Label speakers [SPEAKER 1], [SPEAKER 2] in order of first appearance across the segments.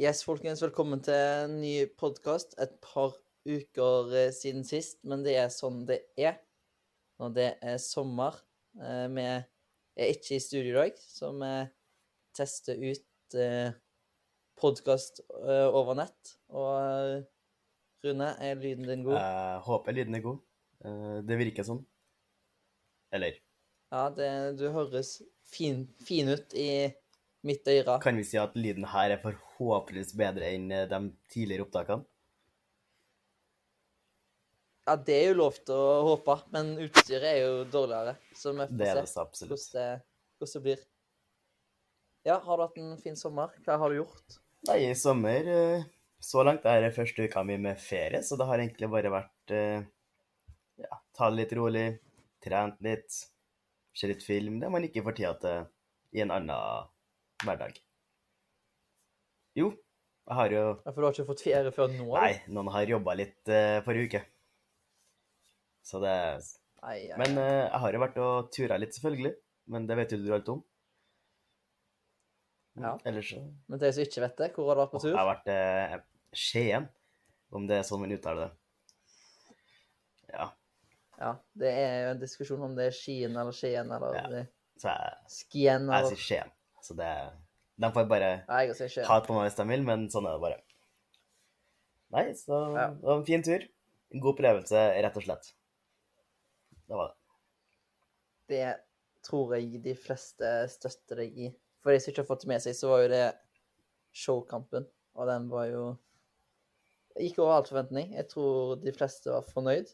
[SPEAKER 1] Yes, folkens, velkommen til en ny podkast. Et par uker eh, siden sist, men det er sånn det er når det er sommer. Eh, Vi er ikke i studio i dag, så vi tester ut podkast over nett. Og eh, Rune, er lyden din god?
[SPEAKER 2] Jeg håper lyden er god. Eh, Det virker sånn. Eller
[SPEAKER 1] Ja, det, du høres fin, fin ut i mitt øre.
[SPEAKER 2] kan vi si at lyden her er forhåpentligvis bedre enn eh, de tidligere opptakene?
[SPEAKER 1] Ja, det er jo lov til å håpe, men utstyret er jo dårligere. Så vi
[SPEAKER 2] Det er
[SPEAKER 1] får
[SPEAKER 2] det
[SPEAKER 1] se
[SPEAKER 2] absolutt.
[SPEAKER 1] hvordan det, hvordan det blir. Ja, har du hatt en fin sommer? Hva har du gjort?
[SPEAKER 2] Nei, i sommer eh, Så langt er det første uka mi med ferie, så det har egentlig bare vært eh, Ja, ta det litt rolig, trent litt, se litt film. Det man ikke får tida til i en annen hverdag. Jo, jeg har jo
[SPEAKER 1] Ja, For du har ikke fått ferie før nå?
[SPEAKER 2] Nei, noen har jobba litt uh, forrige uke. Så det
[SPEAKER 1] ai, ai,
[SPEAKER 2] Men eh, jeg har jo vært og tura litt, selvfølgelig. Men det vet jo du alt om.
[SPEAKER 1] Ja.
[SPEAKER 2] Ellers så
[SPEAKER 1] Men til de som ikke vet det, hvor har du vært på
[SPEAKER 2] tur? Jeg har vært uh, Skien, om det er sånn man uttaler det. Ja,
[SPEAKER 1] Ja, Det er jo en diskusjon om det er Skien eller Skien eller
[SPEAKER 2] Ja.
[SPEAKER 1] Skien eller jeg
[SPEAKER 2] sier Skien. Så det De får bare
[SPEAKER 1] Nei, jeg sier Skien.
[SPEAKER 2] ha på meg hvis de vil, men sånn er det bare. Nei, så
[SPEAKER 1] Ja.
[SPEAKER 2] det var en fin tur. En god opplevelse, rett og slett. Det var det.
[SPEAKER 1] Det tror jeg de fleste støtter deg i. For de som ikke har fått det med seg, så var jo det showkampen. Og den var jo Gikk over all forventning. Jeg tror de fleste var fornøyd.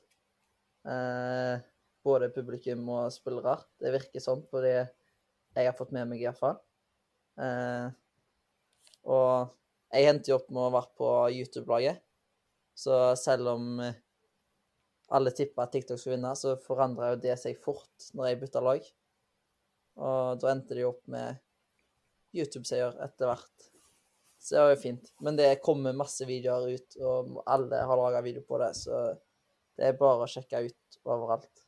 [SPEAKER 1] Eh, både publikum og spillere. Det virker sånn på det jeg har fått med meg, iallfall. Eh, og jeg endte jo opp med å være på YouTube-laget. Så selv om eh, alle tippa at TikTok skulle vinne, så forandra jo det seg fort når jeg bytta lag. Og da endte jo opp med YouTube-seier etter hvert. Så det var jo fint. Men det kommer masse videoer ut, og alle har laga video på det, så det er bare å sjekke ut overalt.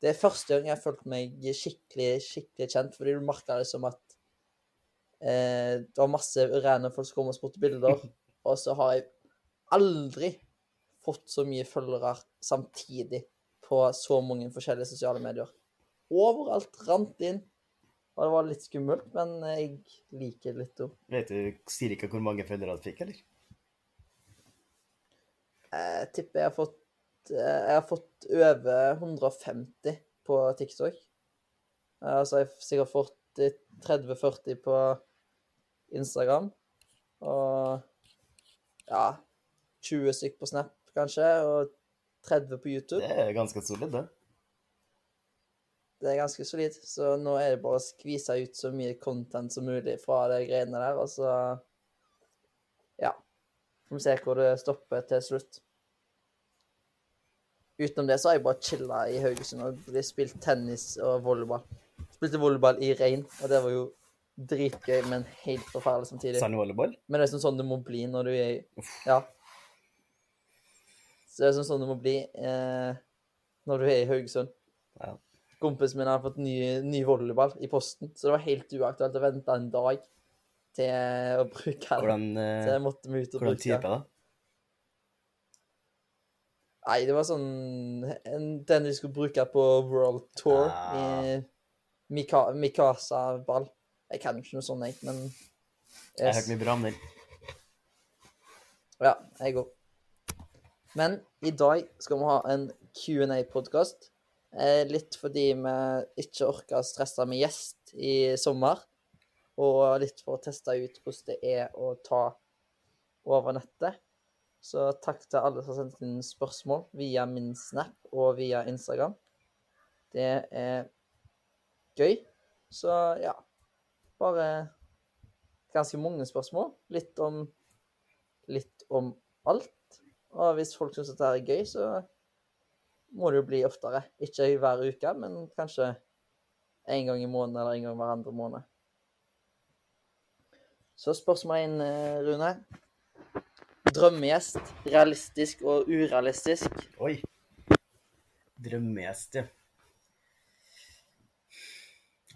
[SPEAKER 1] Det er første gang jeg har følt meg skikkelig, skikkelig kjent, fordi du merka det som at eh, det var masse rene folk som kom og spurte bilder, og så har jeg aldri fått så mye følgere samtidig på så mange forskjellige sosiale medier. Overalt rant inn. Og det var litt skummelt, men jeg liker det litt òg.
[SPEAKER 2] Vet du sier ikke hvor mange følgere du fikk, eller?
[SPEAKER 1] Jeg tipper jeg har fått eh, Jeg har fått over 150 på TikTok. Altså, jeg har sikkert fått eh, 30-40 på Instagram. Og ja 20 stykk på Snap, kanskje. Og 30 på YouTube.
[SPEAKER 2] Det er ganske solid, det.
[SPEAKER 1] Det er ganske solid, så nå er det bare å skvise ut så mye content som mulig fra de greiene der, og så Ja. Får vi se hvor det stopper til slutt. Utenom det så har jeg bare chilla i Haugesund og spilt tennis og volleyball. Spilte volleyball i regn, og det var jo dritgøy, men helt forferdelig samtidig.
[SPEAKER 2] Sandvolleyball?
[SPEAKER 1] Men det er sånn, det må bli når du er Ja. Så det er sånn, det må bli eh, når du er i Haugesund.
[SPEAKER 2] Ja.
[SPEAKER 1] Kompisen min har fått ny, ny volleyball i posten, så det var helt uaktuelt å vente en dag til å bruke den.
[SPEAKER 2] Hvordan,
[SPEAKER 1] Så
[SPEAKER 2] eh,
[SPEAKER 1] jeg måtte meg ut og
[SPEAKER 2] hvordan
[SPEAKER 1] bruke
[SPEAKER 2] type, da?
[SPEAKER 1] Nei, det var sånn en, Den vi skulle bruke på World Tour
[SPEAKER 2] Ja.
[SPEAKER 1] i Mika, Mikasa-ball. Jeg kan ikke noe sånt, jeg, men
[SPEAKER 2] Jeg har
[SPEAKER 1] Yes.
[SPEAKER 2] hørt mye bra om den.
[SPEAKER 1] Ja, jeg òg. Men i dag skal vi ha en Q&A-podkast. Eh, litt fordi vi ikke orka å stresse med gjest i sommer. Og litt for å teste ut hvordan det er å ta over nettet. Så takk til alle som har sendt inn spørsmål via min Snap og via Instagram. Det er gøy. Så ja Bare ganske mange spørsmål. Litt om litt om alt. Og hvis folk syns dette er gøy, så må det jo bli oftere. Ikke hver uke, men kanskje en gang i måneden eller en gang hver andre måned. Så spørsmål én, eh, Rune. Drømmegjest. Realistisk og urealistisk.
[SPEAKER 2] Oi. Drømmegjest, ja.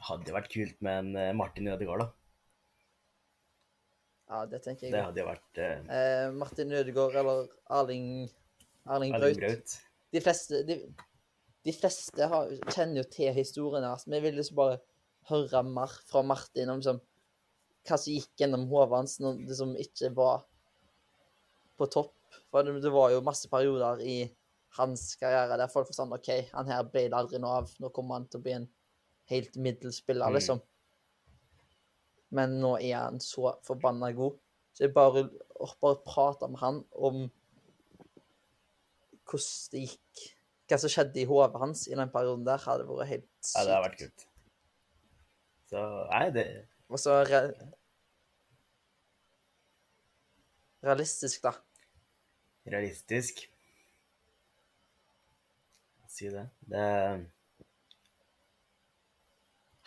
[SPEAKER 2] Hadde vært kult med en eh, Martin Ødegaard, da.
[SPEAKER 1] Ja, det tenker jeg.
[SPEAKER 2] Det hadde jo vært eh,
[SPEAKER 1] Eh, Martin Ødegaard eller Erling, Erling Braut.
[SPEAKER 2] Braut.
[SPEAKER 1] De fleste, de, de fleste har, kjenner jo til historien hans. Vi vil liksom bare høre mer fra Martin om liksom, hva som gikk gjennom hodet hans når det som ikke var på topp. For det, det var jo masse perioder i hans karriere der folk forstand OK, han her ble det aldri noe av. Nå kommer han til å bli en helt middels spiller,
[SPEAKER 2] Mm.
[SPEAKER 1] liksom. Men nå er han så forbanna god. Så jeg bare, bare prata med han om hvordan det gikk, hva som skjedde i hodet hans i den perioden der, hadde vært helt sykt.
[SPEAKER 2] Ja, det hadde vært kult. Så nei, det
[SPEAKER 1] Og så re realistisk, da.
[SPEAKER 2] realistisk. Si det. Det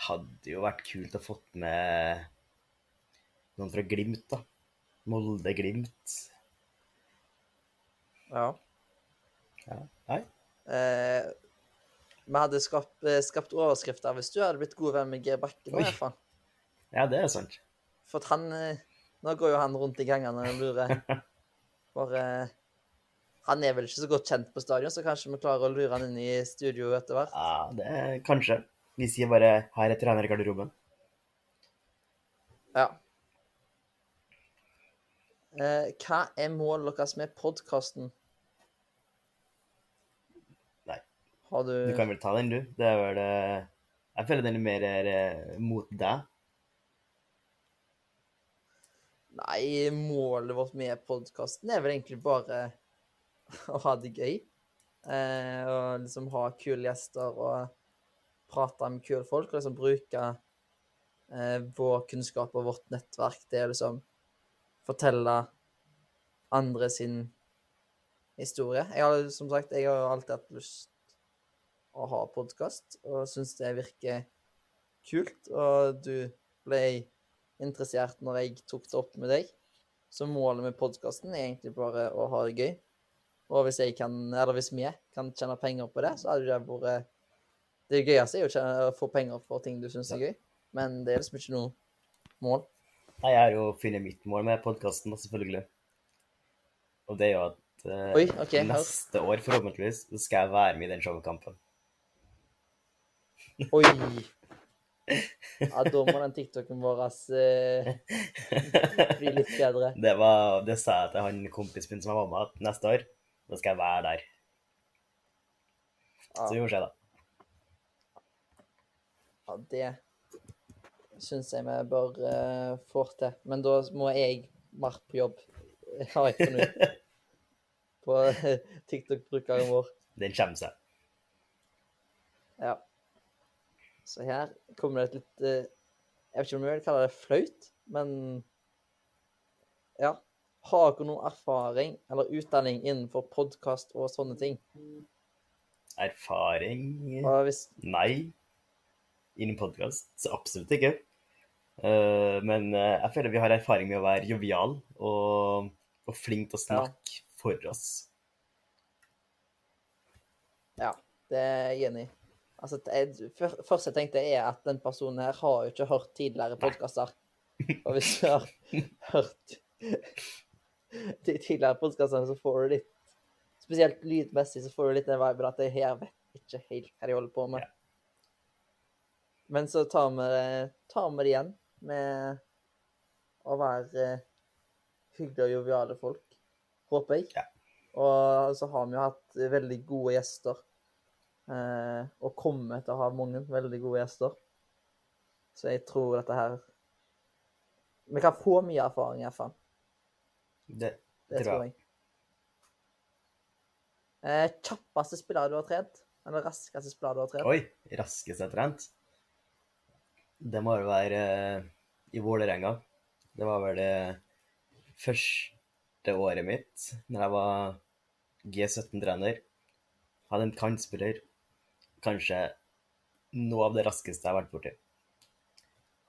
[SPEAKER 2] hadde jo vært kult å fått med noen fra Glimt, da. Molde-Glimt.
[SPEAKER 1] Ja.
[SPEAKER 2] Ja. Nei,
[SPEAKER 1] Eh, vi hadde skapt, eh, skapt overskrifter hvis du hadde blitt god venn med Geir Bakke nå,
[SPEAKER 2] Oi.
[SPEAKER 1] i hvert fall.
[SPEAKER 2] ja, det er sant.
[SPEAKER 1] For at han eh, Nå går jo han rundt i gangene og lurer. Bare Han er vel ikke så godt kjent på stadion, så kanskje vi klarer å lure han inn i studio etter hvert.
[SPEAKER 2] Ja, det er kanskje. Vi sier bare 'her er i garderoben'.
[SPEAKER 1] Ja. Eh, hva er målet deres med podkasten?
[SPEAKER 2] Nei.
[SPEAKER 1] Har du
[SPEAKER 2] Du kan vel ta den, du. Det er vel eh, Jeg føler den er mer er, mot deg.
[SPEAKER 1] Nei, målet vårt med podkasten er vel egentlig bare å ha det gøy. Eh, og liksom ha kule gjester og prate med kule folk. Og liksom bruke eh, vår kunnskap og vårt nettverk til å liksom fortelle andre sin historie. Jeg har som sagt, jeg har alltid hatt lyst å ha podkast, og syns det virker kult. Og du ble interessert når jeg tok det opp med deg. Så målet med podkasten er egentlig bare å ha det gøy. Og hvis jeg kan, eller hvis vi kan tjene penger på det, så hadde det vært Det gøyeste er jo å å få penger for ting du syns er gøy, men det er liksom ikke noe mål.
[SPEAKER 2] Nei, Jeg har jo funnet mitt mål med podkasten, selvfølgelig. Og det er jo at eh,
[SPEAKER 1] Oi, okay,
[SPEAKER 2] neste år, forhåpentligvis, så skal jeg være med i den showkampen.
[SPEAKER 1] Oi. Ja, da må den TikToken vår eh, bli litt bedre.
[SPEAKER 2] det, var, det sa jeg til han kompisen min som jeg var med, at neste år, da skal jeg være der. Så vi får se, da.
[SPEAKER 1] Ja det syns jeg vi bør uh, få til. Men da må jeg mer på jobb, har jeg funnet ut. På TikTok-brukeren vår.
[SPEAKER 2] Den kommer seg.
[SPEAKER 1] Ja. Så her kommer det et litt eh, Jeg vet ikke om jeg vil kalle det flaut, men Ja. Har dere noe erfaring eller utdanning innenfor podkast og sånne ting?
[SPEAKER 2] Erfaring Nei. Innen podkast så absolutt ikke. Eh, men eh, jeg føler vi har erfaring med å være jovial og, og flink til å snakke for oss.
[SPEAKER 1] Ja, det er jeg enig i. Altså, jeg, før- første jeg tenkte, er at den personen her har jo ikke hørt tidligere podkaster. Og hvis du har hørt de tidligere podkastene, så får du litt Spesielt lydmessig så får du litt den viben at jeg her vet ikke helt hva de holder på med.
[SPEAKER 2] Ja.
[SPEAKER 1] Men så tar vi det, tar vi det igjen med å være eh, hyggelige og joviale folk, håper jeg.
[SPEAKER 2] Ja.
[SPEAKER 1] Og så har vi jo hatt veldig gode gjester. Eh, og kommer til å ha mange veldig gode gjester. Så jeg tror dette her Vi kan få mye erfaring, iallfall.
[SPEAKER 2] Det,
[SPEAKER 1] Det
[SPEAKER 2] Tror
[SPEAKER 1] tror jeg. Eh, kjappeste spiller du har trent? Eller raskeste spiller du har trent?
[SPEAKER 2] oi, Raskeste jeg har trent. Det må vel være eh, i Vålerenga. Det var vel det første året mitt når jeg var G17-trener. Hadde en kantspiller. Kanskje noe av det raskeste jeg har vært borti.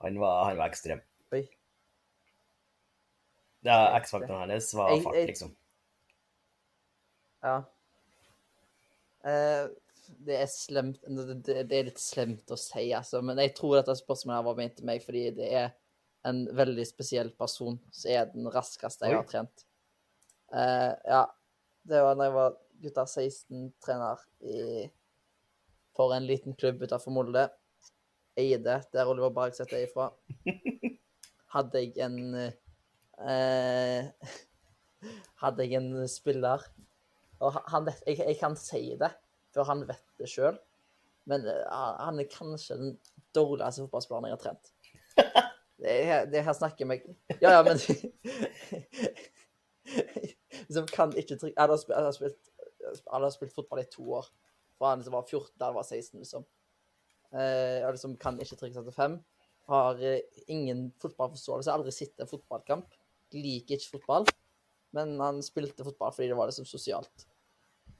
[SPEAKER 2] Han var, han var ekstrem.
[SPEAKER 1] Oi.
[SPEAKER 2] Ja, X-faktoren hennes var fart, liksom.
[SPEAKER 1] Ja. Eh, det er slemt det, er litt slemt å si, altså. Men jeg tror dette spørsmålet var ment til meg fordi det er en veldig spesiell person som er den raskeste jeg har trent. Uh, ja, det var da jeg var gutta 16-trener i for en liten klubb utenfor Molde. Eide, der Oliver Bergseth er ifra. Hadde jeg en uh, Hadde jeg en spiller Og han- han jeg, jeg kan si det, for han vet det sjøl. Men eh, han er kanskje den dårligste fotballspilleren jeg har trent. Det, her- det her snakker meg Ja, ja, men Liksom kan ikke trykke Jeg hadde spilt, fotball i to år. Fra han liksom var 14 da han var 16, liksom. Eh, og liksom kan ikke trykke seg til fem. Har eh, ingen fotballforståelse. Aldri sett en fotballkamp. Liker ikke fotball. Men han spilte fotball fordi det var liksom sosialt.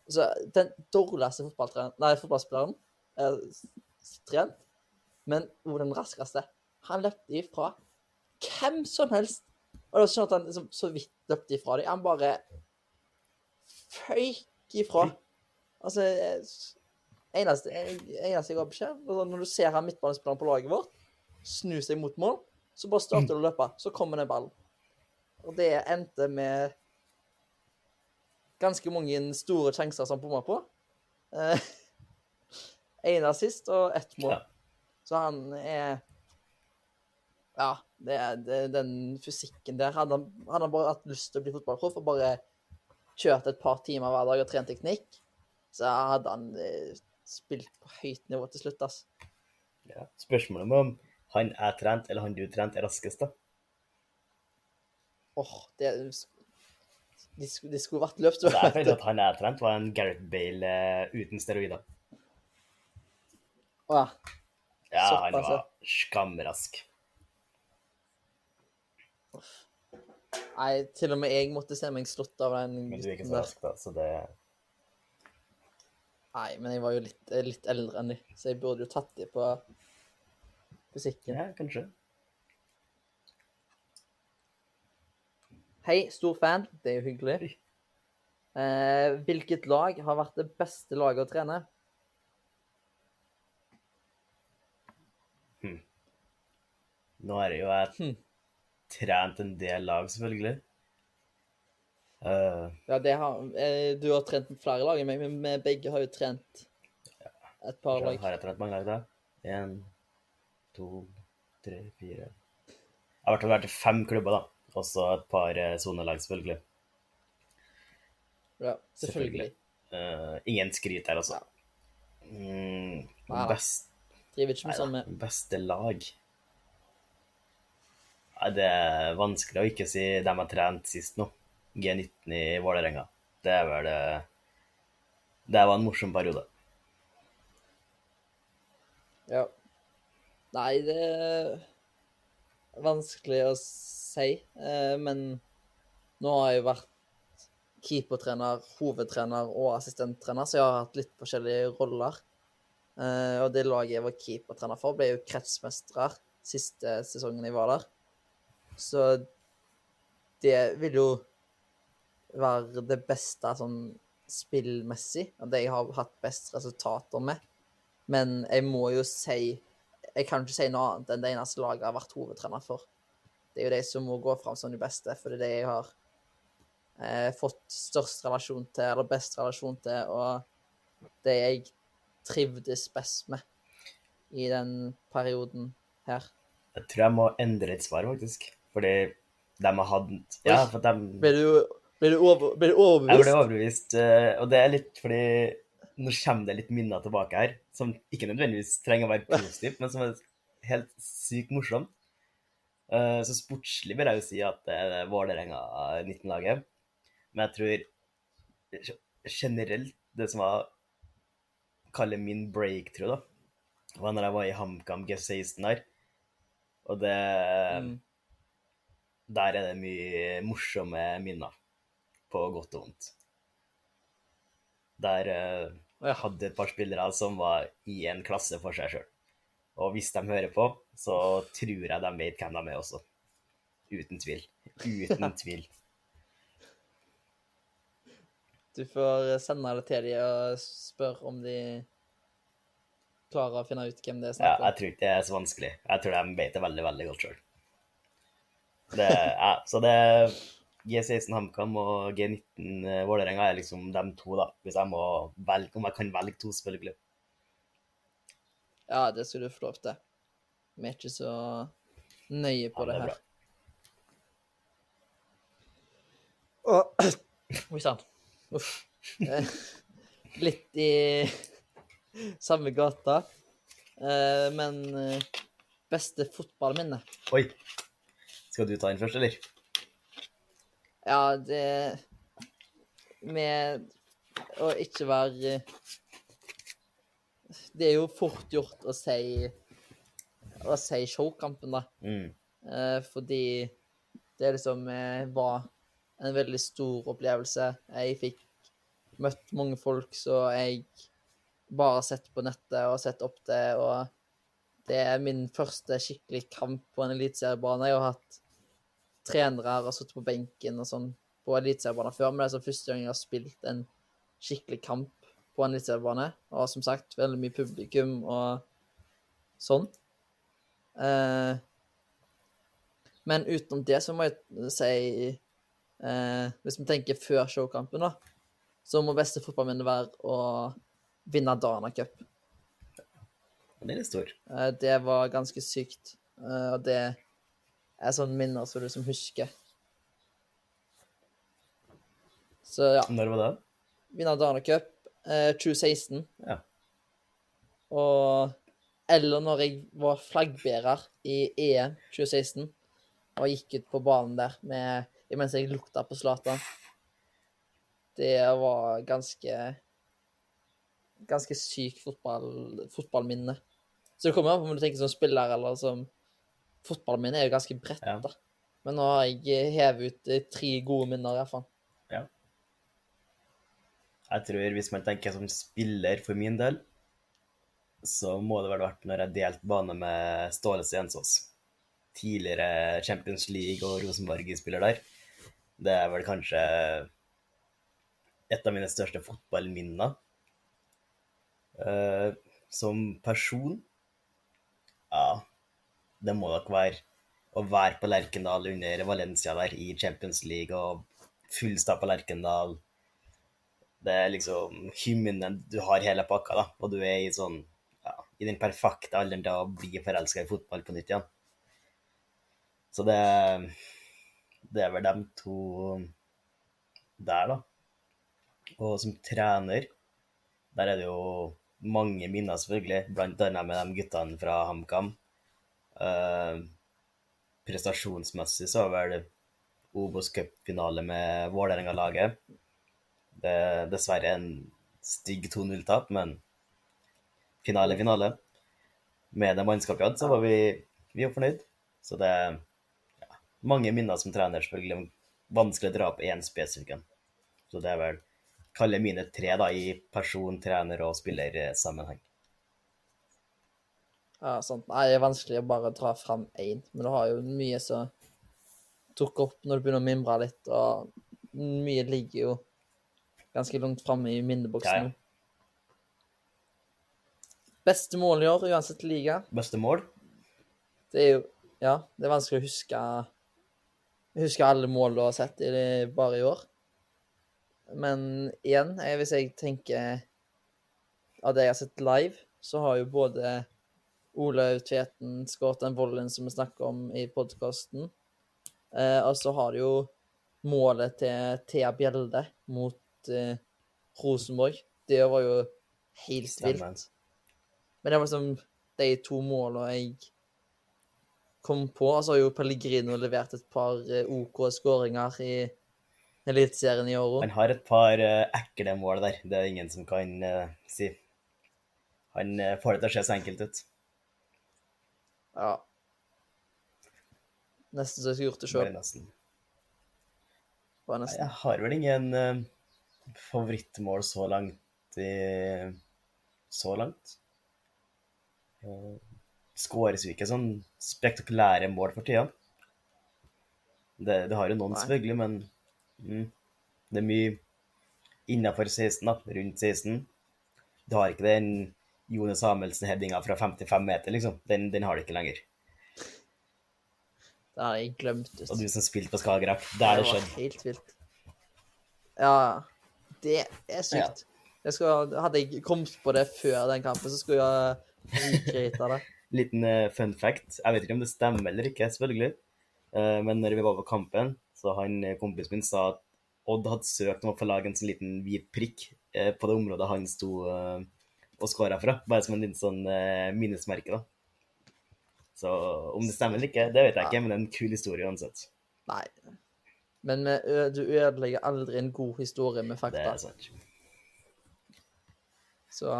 [SPEAKER 1] Så den dårligste fotballspilleren er s- trent, men også den raskeste. Han løpte ifra hvem som helst. Og det var sånn at han liksom så vidt løpte ifra dem. Han bare føyk ifra. Altså eh, Eneste, eneste jeg har beskjed altså, Når du ser han midtbanespilleren på laget vårt snu seg mot mål, så bare starter du å løpe. Så kommer den ballen. Og det endte med ganske mange store sjanser som bomma på. Eh, assist og ett mål.
[SPEAKER 2] Ja.
[SPEAKER 1] Så han er Ja, det er, det er den fysikken der. Hadde han, hadde han bare hatt lyst til å bli fotballproff og bare kjørt et par timer hver dag og trent teknikk, så hadde han eh, spilt på høyt nivå til slutt, ass.
[SPEAKER 2] Ja. Spørsmålet om han er trent, eller han du trent, er raskest, da.
[SPEAKER 1] Åh, det de, skulle- de skulle vært løpt.
[SPEAKER 2] Jeg føler at han er trent, var en Gareth Bale eh, uten steroider.
[SPEAKER 1] Åh,
[SPEAKER 2] Ja, han var skamrask.
[SPEAKER 1] Nei, til og med jeg måtte se meg slått av den
[SPEAKER 2] Men du er ikke så
[SPEAKER 1] der.
[SPEAKER 2] rask, da, så det
[SPEAKER 1] Nei, men jeg var jo litt, eh, litt eldre enn de, så jeg burde jo tatt de på fysikken.
[SPEAKER 2] Ja, kanskje.
[SPEAKER 1] Hei, stor fan. Det er jo hyggelig. Eh, hvilket lag har vært det beste laget å trene?
[SPEAKER 2] Nå har jo jeg
[SPEAKER 1] Hm.
[SPEAKER 2] trent en del lag, selvfølgelig. Uh,
[SPEAKER 1] Ja, det har, eh, du har trent flere lag enn meg, men vi begge har jo trent et par lag.
[SPEAKER 2] har jeg trent mange lag, da? En, to, tre, fire Jeg har vært i fem klubber, da. Også et par eh, sonelag, selvfølgelig.
[SPEAKER 1] Ja, selvfølgelig.
[SPEAKER 2] Eh, ingen skryt her, altså. Mm,
[SPEAKER 1] da.
[SPEAKER 2] best,
[SPEAKER 1] Driver ikke med sånn
[SPEAKER 2] beste lag Nei, Det er vanskelig å ikke si dem jeg trent sist nå. G19 i Vålerenga. Det er vel det Det var en morsom periode.
[SPEAKER 1] Ja. Nei, det vanskelig å si, eh, men nå har jeg vært keepertrener, hovedtrener og assistenttrener, så jeg har hatt litt forskjellige roller. Eh, Og det laget jeg var keepertrener for, ble jo kretsmestere siste sesongen jeg var der. Så det vil jo være det beste sånn spillmessig, og det jeg har hatt best resultater med. Men jeg må jo si Jeg kan ikke si noe annet enn det eneste laget jeg har vært hovedtrener for. Det er jo de som må gå fram som de beste, for det er det jeg har eh, fått størst relasjon til, eller best relasjon til, og det jeg trivdes best med i den perioden her.
[SPEAKER 2] Jeg tror jeg må endre et svar, faktisk. Fordi de har hatt Ja, for de
[SPEAKER 1] Ble du, ble du, over, ble du
[SPEAKER 2] Jeg ble
[SPEAKER 1] overbevist?
[SPEAKER 2] overbevist, eh, og det er litt fordi Nå kommer det litt minner tilbake her, som ikke nødvendigvis trenger å være positivt, men som er helt sykt morsomt. Eh, Så sportslig vil jeg jo si at det er Vålerenga 19-laget. Men jeg tror generelt det som var kaller min breakthrough, da, var når jeg var i HamKam G16 der. Og det
[SPEAKER 1] Mm.
[SPEAKER 2] Der er det mye morsomme minner, på godt og vondt. Der eh,
[SPEAKER 1] jeg
[SPEAKER 2] hadde et par spillere som var i en klasse for seg sjøl. Og hvis de hører på, så tror jeg de vet hvem de er også. Uten tvil. Uten tvil.
[SPEAKER 1] Du får sende det til dem og spørre om de klarer å finne ut hvem det er
[SPEAKER 2] Ja,
[SPEAKER 1] snakk om.
[SPEAKER 2] jeg tror ikke det er så vanskelig. Jeg tror de vet det veldig, veldig godt sjøl. Det, ja, så det G16 HamKam og G19 eh, Vålerenga er liksom de to, da. Hvis jeg må velge, om jeg kan velge to, selvfølgelig.
[SPEAKER 1] Ja, det skulle du få lov til. Vi er ikke så nøye på
[SPEAKER 2] Ja, det
[SPEAKER 1] det
[SPEAKER 2] er
[SPEAKER 1] her. Oi sann. Uff. Eh, Litt i samme gata. Eh, Men beste fotballminne
[SPEAKER 2] Oi. Skal du ta den først, eller?
[SPEAKER 1] Ja, det Med å ikke være Det er jo fort gjort å si å si showkampen, da.
[SPEAKER 2] Mm.
[SPEAKER 1] Eh, fordi det liksom eh, var en veldig stor opplevelse. Jeg fikk møtt mange folk som jeg bare har sett på nettet og sett opp til. Og det er min første skikkelig kamp på en eliteseriebane. Jeg har hatt trenere og sittet på benken og sånn på eliteseriebaner før, men det er så første gang jeg har spilt en skikkelig kamp på en eliteseriebane. Og som sagt, veldig mye publikum og sånn. Eh, men utenom det så må jeg si eh, Hvis vi tenker før showkampen, da, så må beste fotballminne være å vinne Dana Cup.
[SPEAKER 2] Den er stor.
[SPEAKER 1] Eh, det var ganske sykt. Eh, og det er sånn minner som du liksom husker. Så ja,
[SPEAKER 2] Når var det?
[SPEAKER 1] Vinner Dana Cup eh, 2016.
[SPEAKER 2] Ja.
[SPEAKER 1] Og Eller når jeg var flaggbærer i EM 2016 og gikk ut på banen der med, mens jeg lukta på Zlatan. Det var ganske Ganske sykt fotball, fotballminne. Så det kommer an på om du tenker som spiller eller som Fotballminne er jo ganske bredt,
[SPEAKER 2] Ja.
[SPEAKER 1] da. Men nå har jeg hevet ut eh, tre gode minner, i hvert fall.
[SPEAKER 2] Jeg tror hvis man tenker som spiller for min del, så må det vel vært når jeg delte bane med Ståle Stensås. Tidligere Champions League og Rosenborg-spiller der. Det er vel kanskje et av mine største fotballminner. Uh, som person Ja, det må nok være å være på Lerkendal under Valencia der i Champions League og fullstappa Lerkendal det er liksom hymnen Du har hele pakka, da, og du er i sånn ja, i den perfekte alderen til å bli forelska i fotball på nytt igjen. Så det Det er vel de to der, da. Og som trener, der er det jo mange minner, selvfølgelig, blant annet med de guttene fra HamKam. Eh, prestasjonsmessig så var vel Obos Cup-finale med Vålerenga-laget. Det er dessverre en stygg 2-0-tap, men finale finale. Med det mannskapet vi hadde, så var vi, vi var fornøyd. Så det er ja, mange minner som trener, selvfølgelig. Vanskelig å dra opp én spesifikk en. Så det er vel kalle mine tre da, i person, trener og spillersammenheng.
[SPEAKER 1] Ja, sant. Nei, det er vanskelig å bare dra fram én, men du har jo mye som dukker opp når du begynner å mimre litt, og mye ligger jo ganske langt framme i minneboksen.
[SPEAKER 2] Ja, ja.
[SPEAKER 1] Beste mål i år, uansett liga,
[SPEAKER 2] Beste mål?
[SPEAKER 1] det er jo Ja, det er vanskelig å huske Huske alle mål du har sett i det, bare i år. Men igjen, jeg, hvis jeg tenker av det jeg har sett live, så har jo både Olaug Tveten skåret den volden som vi snakker om i podkasten. Eh, og så har du jo målet til Thea Bjelde mot eh, Rosenborg. Det var jo helt vilt. Men det var liksom de to målene jeg kom på. Og så har jo Pellegrino levert et par eh, OK skåringer i Eliteserien i år.
[SPEAKER 2] Han har et par eh, ekle mål der, det er ingen som kan eh, si. Han får det til å se så enkelt ut.
[SPEAKER 1] Ja. Nesten så jeg skulle gjort det sjøl.
[SPEAKER 2] Jeg har vel ingen uh, favorittmål så langt i Så langt. Uh, Skåres jo ikke sånn spektakulære mål for tida. Det, det har jo noen,
[SPEAKER 1] Nei.
[SPEAKER 2] selvfølgelig, men mm, det er mye innafor 16, da. Rundt 16. Du har ikke den Jone Samuelsen-headinga fra 55 meter, liksom. Den, den har du ikke lenger.
[SPEAKER 1] Det har jeg glemt ut.
[SPEAKER 2] Og du som spilte på Skagerrak, er det
[SPEAKER 1] var
[SPEAKER 2] skjedde.
[SPEAKER 1] helt vilt. Ja, det er sykt. Jeg skulle, hadde jeg kommet på det før den kampen, så skulle jeg rekrita det.
[SPEAKER 2] Liten uh, fun fact. Jeg vet ikke om det stemmer eller ikke, selvfølgelig. Uh, men når vi var på kampen, så han eh, kompisen min sa at Odd hadde søkt om å få lage en sånn liten hvit prikk uh, på det området han sto eh, og skåra fra. Bare som en liten sånn eh, minnesmerke, da. Så om det stemmer eller ikke, det vet jeg ikke, men det er en kul historie uansett.
[SPEAKER 1] Nei. Men ø- du ødelegger aldri en god historie med fakta.
[SPEAKER 2] Det er sant.
[SPEAKER 1] Så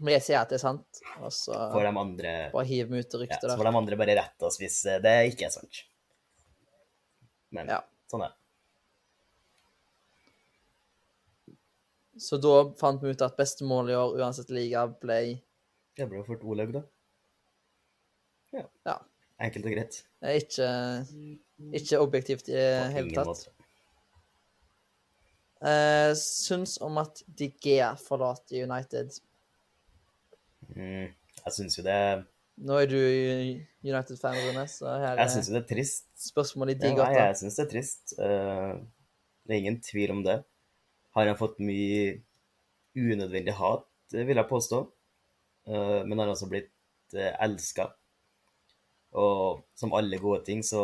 [SPEAKER 1] Men jeg sier at det er sant, og så
[SPEAKER 2] får de andre
[SPEAKER 1] bare hiv meg ut i
[SPEAKER 2] ja, så får de andre bare rette oss hvis eh, det ikke er sant. Men
[SPEAKER 1] Ja.
[SPEAKER 2] sånn er det.
[SPEAKER 1] Så da fant vi ut at beste mål i år, uansett liga, ble
[SPEAKER 2] Det ble jo fort Olaug, da. Ja.
[SPEAKER 1] Ja.
[SPEAKER 2] Enkelt og greit.
[SPEAKER 1] ikke, ikke objektivt i det hele tatt.
[SPEAKER 2] måte.
[SPEAKER 1] Eh, syns om at De Gea forlater United.
[SPEAKER 2] Mm, jeg syns jo det
[SPEAKER 1] Nå er du United-fan, Rune, så her
[SPEAKER 2] Jeg syns jo det er trist.
[SPEAKER 1] spørsmålet i
[SPEAKER 2] Ja,
[SPEAKER 1] de
[SPEAKER 2] nei,
[SPEAKER 1] gata.
[SPEAKER 2] jeg syns det er trist. Uh, det er ingen tvil om det. Har han fått mye unødvendig hat, vil jeg påstå. Eh, men han har også blitt uh, elska. Og som alle gode ting, så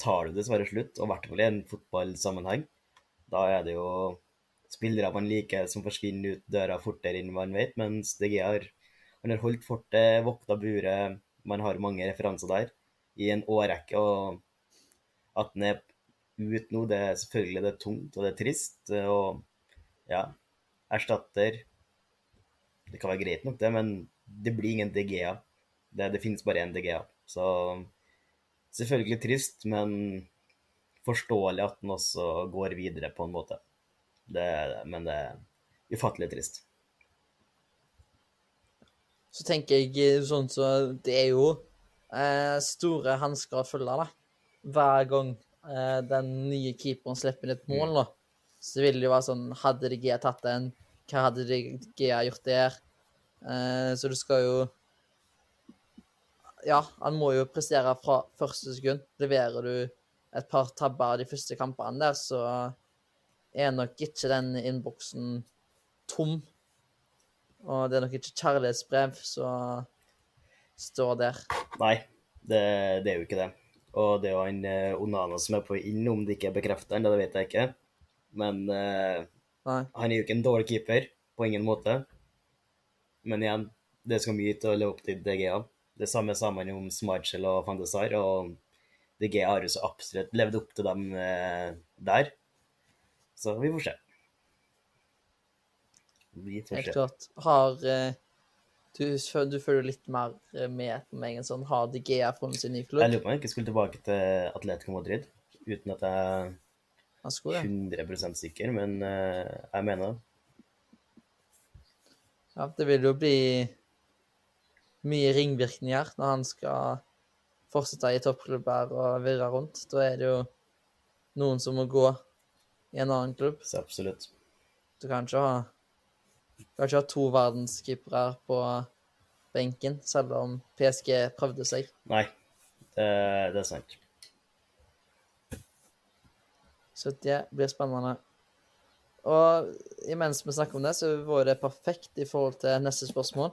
[SPEAKER 2] tar det dessverre slutt, og i hvert fall i en fotballsammenheng. Da er det jo spillere man liker som forsvinner ut døra fortere enn man vet, mens DG har, han har holdt fortet, vokta buret, man har mange referanser der i en årrekke. og at den er ut nå, det er selvfølgelig det er tungt og det er trist. Og ja, erstatter Det kan være greit nok, det, men det blir ingen DGA. Det, det finnes bare én DGA. Så selvfølgelig trist, men forståelig at den også går videre på en måte. Det, det, men det er ufattelig trist.
[SPEAKER 1] Så tenker jeg eh, sånn så Det er jo eh, store hansker å følge, da. Hver gang eh, den nye keeperen slipper inn et mål, da, så det det jo være sånn Hadde De Gea tatt den? Hva hadde De Gea gjort der? Eh, så du skal jo Ja, han må jo prestere fra første sekund. Leverer du et par tabber de første kampene der, så er nok ikke den innboksen tom. Og det er nok ikke kjærlighetsbrev som står der.
[SPEAKER 2] Nei, det, det er jo ikke det. Og det er jo han eh, Onana som er på inn, om det ikke er bekreftet ennå, det vet jeg ikke. Men
[SPEAKER 1] uh,
[SPEAKER 2] han er jo ikke en dårlig keeper, på ingen måte. Men igjen, det skal mye til å leve opp til DGA. Det samme sa man jo om Smarchel og Van de Sar, og DGA har jo så absolutt levd opp til dem uh, der. Så vi får se. Vi får
[SPEAKER 1] Helt
[SPEAKER 2] se.
[SPEAKER 1] klart. Har uh... du, du følger litt mer med på meg enn sånn Har DGA funnet sin nye
[SPEAKER 2] Jeg lurer på om jeg ikke skulle tilbake til Atletico Madrid, uten at jeg
[SPEAKER 1] Han skulle
[SPEAKER 2] 100% sikker, men eh, jeg mener det.
[SPEAKER 1] Ja, det vil jo bli mye ringvirkninger når han skal fortsette i toppklubber og virre rundt. Da er det jo noen som må gå i en annen klubb.
[SPEAKER 2] Så absolutt.
[SPEAKER 1] Du kan ikke ha, kan ikke ha to verdenskeepere på benken, selv om PSG prøvde seg.
[SPEAKER 2] Nei, det, det er sant.
[SPEAKER 1] Så det blir spennende. Og imens vi snakker om det, så var det perfekt i forhold til neste spørsmål.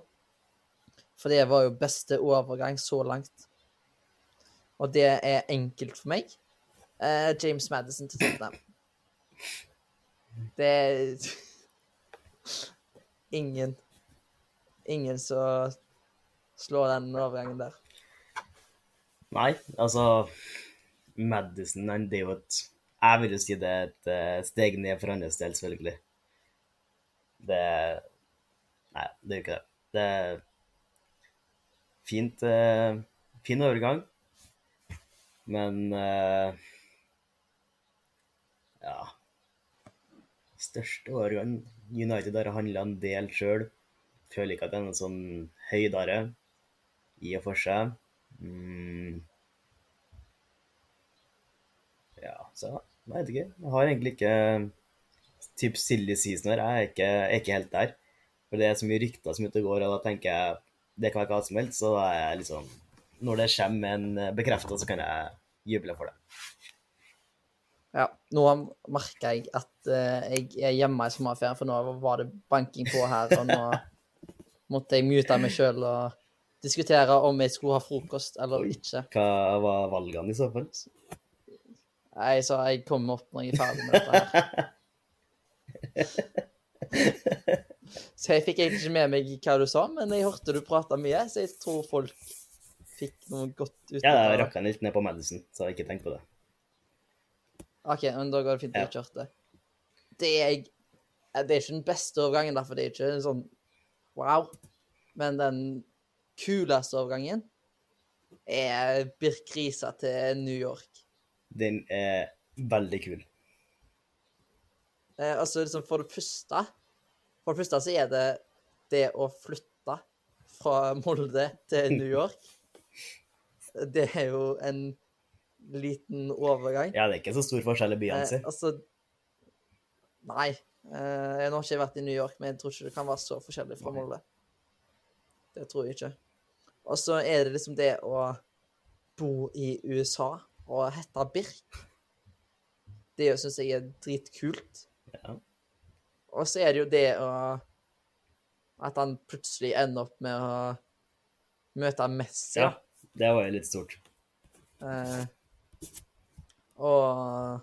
[SPEAKER 1] For det var jo beste overgang så langt. Og det er enkelt for meg. Uh, James Madison til Tottenham. Det er Ingen Ingen som slår den overgangen der.
[SPEAKER 2] Nei, altså Madison det er jo et Jeg vil jo si det er et eh, steg ned for hans del, selvfølgelig. Det Nei, det er ikke det. Det er fint uh, Fin overgang, men uh, Ja Største overgang United har handla en del sjøl. Føler ikke at det er noe sånn høydere i og for seg. Mm. Ja, så jeg vet ikke. Jeg har egentlig ikke Typ silly season her. Jeg er ikke, jeg er ikke helt der. For det er så mye rykter som ute og går, og da tenker jeg det kan være hva som helst. Så da er jeg liksom Når det kommer en bekrefta, så kan jeg juble for det.
[SPEAKER 1] Ja, nå merker jeg at uh, jeg er hjemme i sommerferien, for nå var det banking på her, og nå måtte jeg mute meg sjøl og diskutere om jeg skulle ha frokost eller ikke.
[SPEAKER 2] Hva var valgene i så fall?
[SPEAKER 1] Jeg så jeg kommer opp når jeg er ferdig med dette her. Så jeg fikk egentlig ikke med meg hva du sa, men jeg hørte du prata mye, så jeg tror folk fikk noe godt ut
[SPEAKER 2] Ja,
[SPEAKER 1] av
[SPEAKER 2] jeg
[SPEAKER 1] det.
[SPEAKER 2] rakk den litt ned på Madison, så jeg ikke tenk på det.
[SPEAKER 1] OK, men da går det fint at jeg kjørte. Det er Det er ikke den beste overgangen, derfor for det er ikke sånn wow. Men den kuleste overgangen er Birk Risa til New York.
[SPEAKER 2] Den er veldig kul.
[SPEAKER 1] Eh, altså liksom for det første For det første så er det det å flytte fra Molde til New York. Det er jo en liten overgang.
[SPEAKER 2] Ja, det er ikke så stor forskjell i byene,
[SPEAKER 1] Eh, altså Nei. Eh, jeg har ikke vært i New York, men jeg tror ikke det kan være så forskjellig fra Molde. Det tror jeg ikke. Og så er det liksom det å bo i USA og hete Birk. Det syns jeg er dritkult.
[SPEAKER 2] Ja.
[SPEAKER 1] Og så er det jo det å At han plutselig ender opp med å møte Messi.
[SPEAKER 2] ja, det var jo litt stort.
[SPEAKER 1] Eh, og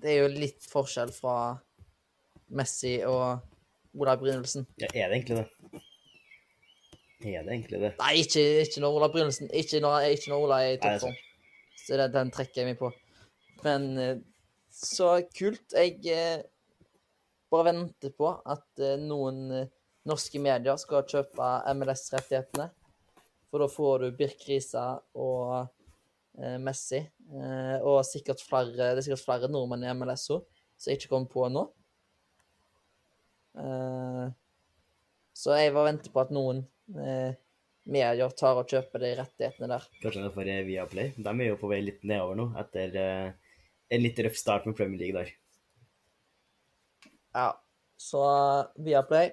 [SPEAKER 1] det er jo litt forskjell fra Messi og Ola Brynildsen.
[SPEAKER 2] Ja, er det egentlig det? Er det egentlig det?
[SPEAKER 1] Nei, ikke, ikke når Ola Brynildsen Ikke når, ikke når Ola er i toppform. Så det, den trekker jeg meg på. Men eh, så kult. Jeg eh, bare venter på at eh, noen norske medier skal kjøpe MLS-rettighetene. For da får du Birk Risa og Messi. Og sikkert flere, det er sikkert flere nordmenn i MLS òg, som jeg ikke kommer på nå. Så jeg bare venter på at noen medier tar og kjøper de rettighetene der.
[SPEAKER 2] Kanskje det er for eh, Viaplay. De er jo på vei litt nedover nå, etter eh, en litt røff start med Premier League der.
[SPEAKER 1] Ja. Så Viaplay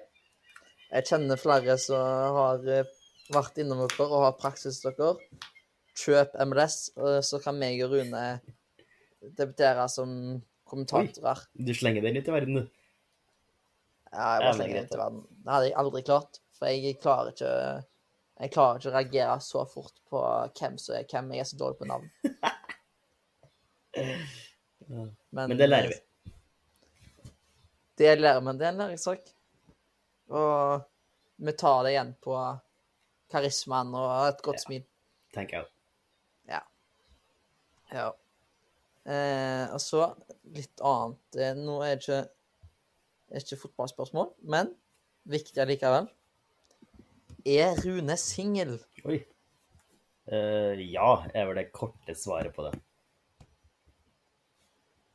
[SPEAKER 1] Jeg kjenner flere som har eh, vært innom dere og har praksis dere. Kjøp MLS, så kan meg og Rune debutere som kommentatorer.
[SPEAKER 2] Du slenger den litt i verden, du.
[SPEAKER 1] Ja, jeg bare slenger det i verden. Det hadde jeg aldri klart. For jeg klarer ikke Jeg klarer ikke å reagere så fort på hvem som er hvem. Jeg er så dårlig på navn. Men,
[SPEAKER 2] Men det lærer vi.
[SPEAKER 1] Det lærer man. Det er en læringssak. Og vi tar det igjen på karismaen og et godt
[SPEAKER 2] Ja.
[SPEAKER 1] smil.
[SPEAKER 2] tenker jeg.
[SPEAKER 1] Ja. Eh, og så litt annet. Eh, Nå er det ikke, er ikke fotballspørsmål, men viktig allikevel. Er Rune singel?
[SPEAKER 2] Oi. Uh, ja, er vel det korte svaret på det.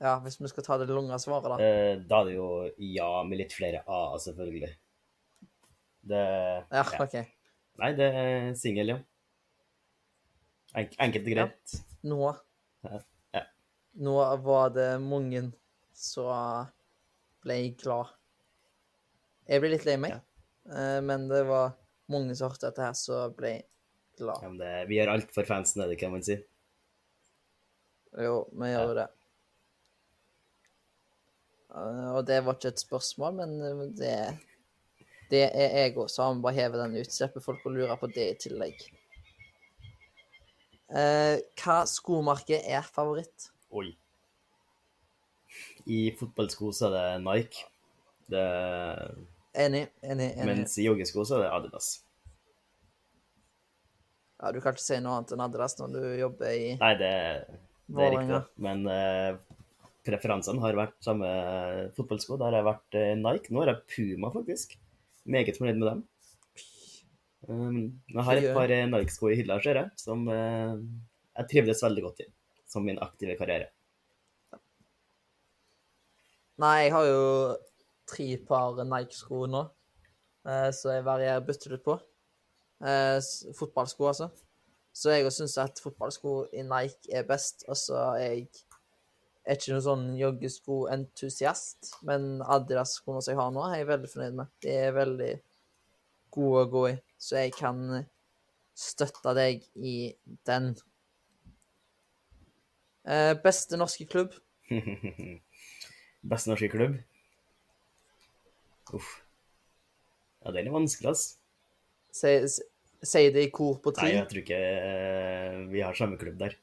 [SPEAKER 1] Ja, hvis vi skal ta det lange svaret, da.
[SPEAKER 2] Uh, da er det jo ja med litt flere a-er, selvfølgelig. Det
[SPEAKER 1] Ja, OK.
[SPEAKER 2] Nei, det er singel, ja. Enk enkelt og greit.
[SPEAKER 1] Nå
[SPEAKER 2] Ja. Ja.
[SPEAKER 1] Nå var det mange som ble glad. Jeg ble litt lei meg, eh, men det var mange som hørte dette her, som ble glad.
[SPEAKER 2] Ja, men det, vi gjør alt for fansen, er det kan man si.
[SPEAKER 1] Jo, vi gjør jo det. Eh, Og det var ikke et spørsmål, men eh, det, det er òg, så vi bare hevet den ut. Slipper folk å lure på det i tillegg. Eh, hva skomerke er favoritt?
[SPEAKER 2] Oi. I fotballsko så er det Nike. Det,
[SPEAKER 1] Enig, enig, enig.
[SPEAKER 2] mens i joggesko så er det Adidas.
[SPEAKER 1] Ja, du kan ikke si noe annet enn Adidas når du jobber i
[SPEAKER 2] Nei, det, det er riktig. Men uh, preferansene har vært samme fotballsko. Der har jeg vært uh, Nike. Nå er jeg Puma, faktisk. Meget fornøyd med dem. Um, jeg har et par eh, Nike-sko i hylla, ser jeg, som uh, jeg trivdes veldig godt i som min aktive karriere.
[SPEAKER 1] Nei, jeg har jo tre par Nike-sko nå, eh, så jeg varierer bytter litt på. Eh, fotballsko, altså. Så jeg syns at fotballsko i Nike er best. Altså, jeg er ikke noen sånn joggesko-entusiast, men Adidas-skoene som jeg har nå, er jeg veldig fornøyd med. De er veldig gode å gå i, så jeg kan støtte deg i den. Eh, beste norske klubb?
[SPEAKER 2] Beste norske klubb? Uff. Ja, det er litt vanskelig, ass.
[SPEAKER 1] Si, det i kor på
[SPEAKER 2] Nei, jeg tror ikke eh, vi har samme klubb der.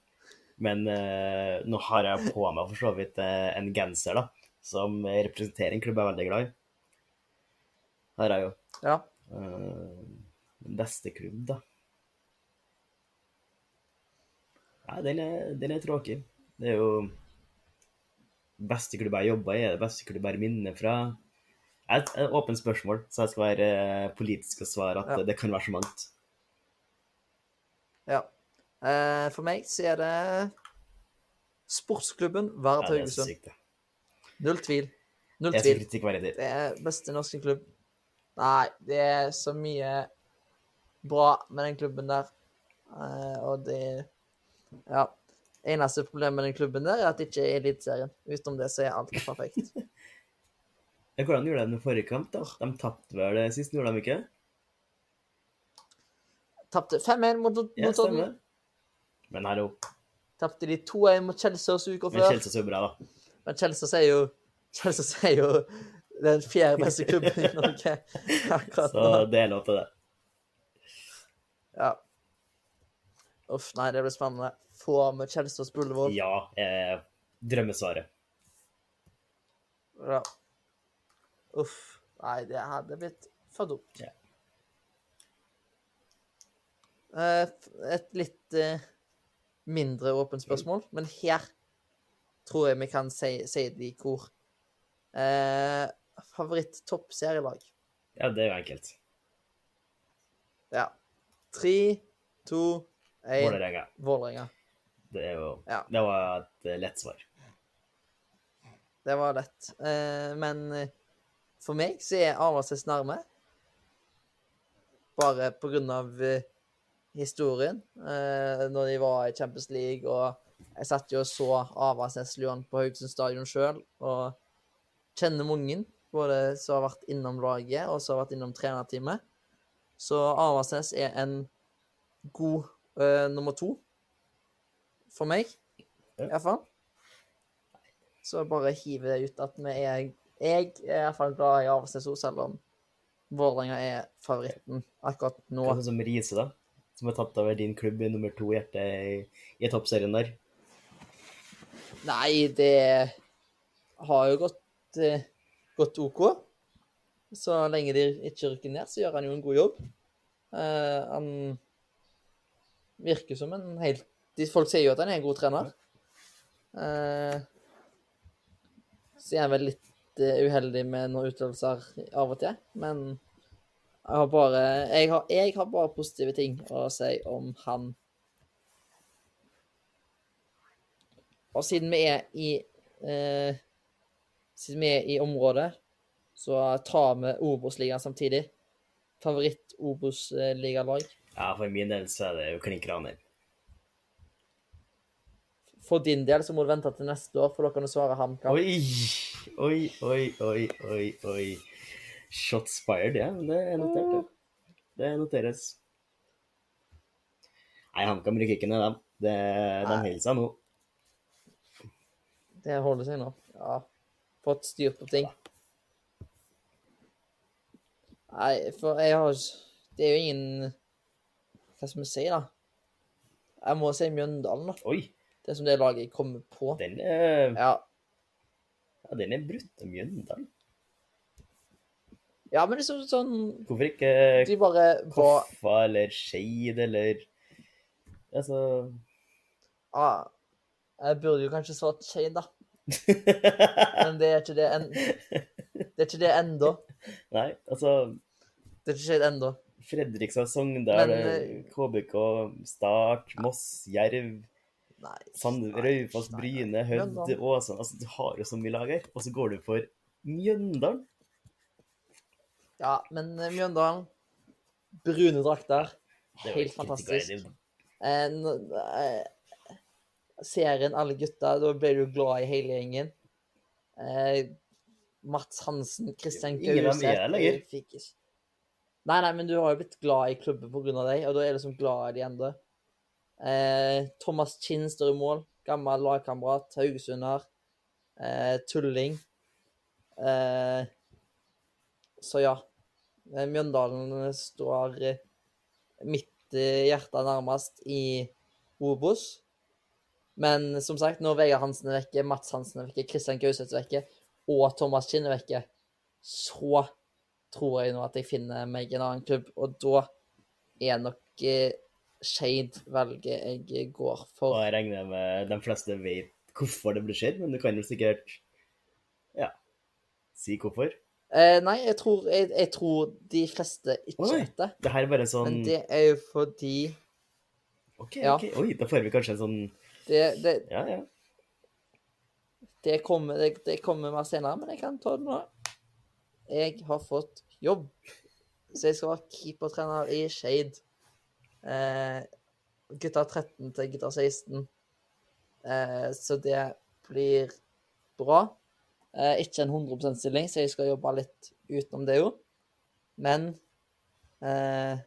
[SPEAKER 2] Men uh, nå har jeg på meg for så vidt eh, en genser, da, som representerer en klubb jeg er veldig glad i. Her er jo
[SPEAKER 1] Ja.
[SPEAKER 2] Uh, beste klubb, da. Nei, den er, den er tråkig. Det er jo beste klubb jeg jobba i, er det beste klubb jeg har minne fra. Et, et åpent spørsmål, så jeg skal være eh, politisk og svare at
[SPEAKER 1] Ja.
[SPEAKER 2] det kan være så mangt.
[SPEAKER 1] ja. Eh, for meg så er det sportsklubben Vard
[SPEAKER 2] er
[SPEAKER 1] Haugesund.
[SPEAKER 2] Ja.
[SPEAKER 1] Null tvil. Null
[SPEAKER 2] Det er så
[SPEAKER 1] tvil. Det er beste norske klubb. Nei, det er så mye bra med den klubben der. Eh, og det Ja. Eneste problemet med den klubben der er at det ikke er Eliteserien. Utenom det så er alt perfekt.
[SPEAKER 2] Ja, Hvordan gjorde de det forrige kamp, da? De tapte vel det sist, gjorde de ikke?
[SPEAKER 1] Tapte 5-1 mot
[SPEAKER 2] Ja,
[SPEAKER 1] mot
[SPEAKER 2] Men hallo.
[SPEAKER 1] Tapte de 2-1 mot Kjelsås uka uka
[SPEAKER 2] Men
[SPEAKER 1] før.
[SPEAKER 2] er jo bra, da.
[SPEAKER 1] Men Kjelsås er jo Kjelsås er jo den fjerde beste klubben i Norge akkurat
[SPEAKER 2] Så det er lov til det.
[SPEAKER 1] Ja. Uff, nei, det blir spennende. Få med Kjelsås Bullevål. Ullevål.
[SPEAKER 2] Ja, eh, drømmesvaret.
[SPEAKER 1] Ja. Uff. Nei, det hadde blitt for dumt.
[SPEAKER 2] Ja.
[SPEAKER 1] Eh, et litt eh, mindre åpent spørsmål, men her tror jeg vi kan si, si det i kor. Eh, favoritt toppserielag?
[SPEAKER 2] Ja, det er jo enkelt.
[SPEAKER 1] Ja. Tre, to, én
[SPEAKER 2] Vålerenga.
[SPEAKER 1] Vålerenga.
[SPEAKER 2] Det er jo
[SPEAKER 1] Ja.
[SPEAKER 2] Det var et lett svar.
[SPEAKER 1] Det var lett. Eh, men eh, for meg så er Avaldsnes nærme. Bare på grunn av eh, historien. Eh, når de var i Champions League, og jeg satt jo og så Avaldsnes-Lyon på Haugesund stadion sjøl, og kjenner mange. Både som har vært innom laget, og som har vært innom trenerteamet. Så Avaldsnes er en god uh, nummer to for meg,
[SPEAKER 2] Ja.
[SPEAKER 1] i hvert fall. Så bare hiver det ut at vi er Jeg er i hvert fall glad i Avaldsnes òg, selv om Vålerenga er favoritten akkurat nå.
[SPEAKER 2] Hva er det som Riise, da? Som har tatt over din klubb i nummer to hjerte i, i toppserien der.
[SPEAKER 1] Nei, det har jo gått, eh, gått OK. Så lenge de ikke rykker ned, så gjør han jo en god jobb. Eh, han virker som en helt de, Folk sier jo at han er en god trener. Eh, så er han vel litt eh, uheldig med noen utøvelser av og til, men jeg har bare jeg har, jeg har bare positive ting å si om han. Og siden vi er i eh, Siden vi er i området, så tar vi Obos-ligaen samtidig. Favoritt-Obos-ligalag.
[SPEAKER 2] Ja, for min del så er det jo klink raner.
[SPEAKER 1] For din del så må du vente til neste år, for da kan du svare HamKam.
[SPEAKER 2] Oi, oi, oi, oi, oi, oi. Shots fired, ja. Det er notert, det. Det noteres. Nei, HamKam rykker ikke ned, dem. Det, de holder seg nå.
[SPEAKER 1] Det holder seg nå. Ja. Fått styr på ting. Nei, for jeg har Det er jo ingen Hva skal vi si, da? Jeg må si Mjøndalen, da.
[SPEAKER 2] Oi,
[SPEAKER 1] Det som det laget kommer på.
[SPEAKER 2] den er,
[SPEAKER 1] Ja,
[SPEAKER 2] ja, den er brutt av Mjøndalen.
[SPEAKER 1] ja men liksom sånn
[SPEAKER 2] Hvorfor ikke
[SPEAKER 1] De bare var
[SPEAKER 2] Koffa eller Skeid eller Altså
[SPEAKER 1] ah, Jeg burde jo kanskje svart Skeid, da. Men det er ikke det en, Det er ikke det ennå.
[SPEAKER 2] Nei, altså
[SPEAKER 1] Det er ikke Skeid ennå.
[SPEAKER 2] Fredrikstad, Sogndal,
[SPEAKER 1] Men, eh,
[SPEAKER 2] KBK, Start, Moss, Jerv, Raufoss. Bryne, Hødd, Åsane Altså, du har jo så mye lag her, og så går du for Mjøndalen.
[SPEAKER 1] Ja, men eh, Mjøndalen Brune drakter.
[SPEAKER 2] Er
[SPEAKER 1] Helt fantastisk.
[SPEAKER 2] En,
[SPEAKER 1] Eh, eh, serien Alle gutta, da ble du glad i hele gjengen. Eh, Mats Hansen, Kristian ikke Nei, nei, men du har jo blitt glad i klubben av dem, og da er du liksom glad i de ennå. Eh, Thomas Kinn står i mål. gammel lagkamerat, haugesunder, eh, tulling. Eh, så ja. Eh, Mjøndalen står eh, mitt hjerte nærmest i Obos. Men som sagt, når Vegard Hansen er vekke, Mats Hansen er vekke, Kristian Gauseth er vekke, og Thomas Kinn er vekke, så tror jeg nå at jeg finner meg en annen klubb. Og da er nok Skeid valget jeg går for.
[SPEAKER 2] Og jeg regner med de fleste vet hvorfor det blir skjedd, men du kan jo sikkert ja, si hvorfor.
[SPEAKER 1] Eh, nei, jeg tror, jeg, jeg tror de fleste ikke
[SPEAKER 2] Oi.
[SPEAKER 1] vet det.
[SPEAKER 2] Det her er bare sånn
[SPEAKER 1] Men det er jo fordi
[SPEAKER 2] OK,
[SPEAKER 1] ja.
[SPEAKER 2] OK. Oi, da får vi kanskje en sånn
[SPEAKER 1] det, det,
[SPEAKER 2] Ja, ja.
[SPEAKER 1] det, kommer, det, det kommer mer senere, men jeg kan ta det nå. Jeg har fått jobb. Så jeg skal være keepertrener i Skeid. Eh, gutta 13 til gutta 16. Eh, så det blir bra. Eh, ikke en 100% stilling, så jeg skal jobbe litt utenom det jo. Men eh,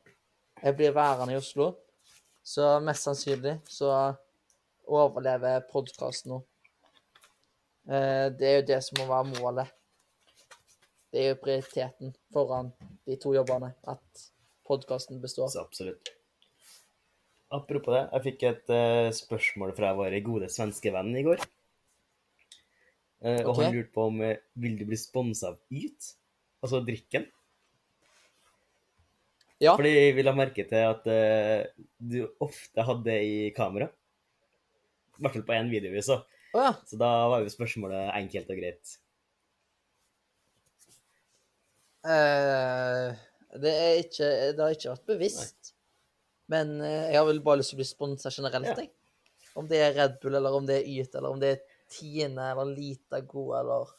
[SPEAKER 1] jeg blir værende i Oslo, så mest sannsynlig så overlever podkasten nå. Eh, det er jo det som må være målet. Det er jo prioriteten foran de to jobbene, at podkasten består.
[SPEAKER 2] Så absolutt. Apropos det, jeg fikk et uh, spørsmål fra vår gode svenske venn i går. Eh, og
[SPEAKER 1] Ok.
[SPEAKER 2] han lurte på om uh, vil du bli sponsa av Yt, altså drikken.
[SPEAKER 1] Ja.
[SPEAKER 2] Fordi vil ha merke til at uh, du ofte hadde i kamera. I hvert fall på én video vi så.
[SPEAKER 1] Oh, ja.
[SPEAKER 2] Så da var jo spørsmålet enkelt og greit.
[SPEAKER 1] Det, er ikke, det har ikke vært bevisst. Men eh, jeg har vel bare lyst til å bli sponsa generelt, jeg. Om det er Red Bull, eller om det er Yt, eller om det er Tine, eller Litago, eller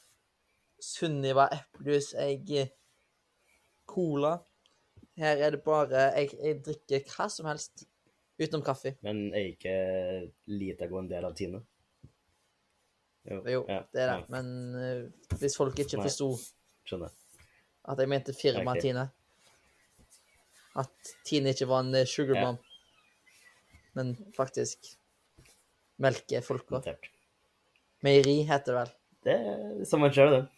[SPEAKER 1] Sunniva eplejus, jeg cola. Her er det bare jeg, jeg drikker hva som helst utenom kaffe.
[SPEAKER 2] Men er ikke Litago en del av Tine?
[SPEAKER 1] Jo,
[SPEAKER 2] ja,
[SPEAKER 1] det er det.
[SPEAKER 2] ja,
[SPEAKER 1] Men uh, hvis folk ikke forsto at jeg mente firmaet Tine At Tine ikke var en eh, sugar
[SPEAKER 2] Ja.
[SPEAKER 1] men faktisk melkefolka.
[SPEAKER 2] Notert.
[SPEAKER 1] Meieri heter det vel.
[SPEAKER 2] Det er som man kjører det.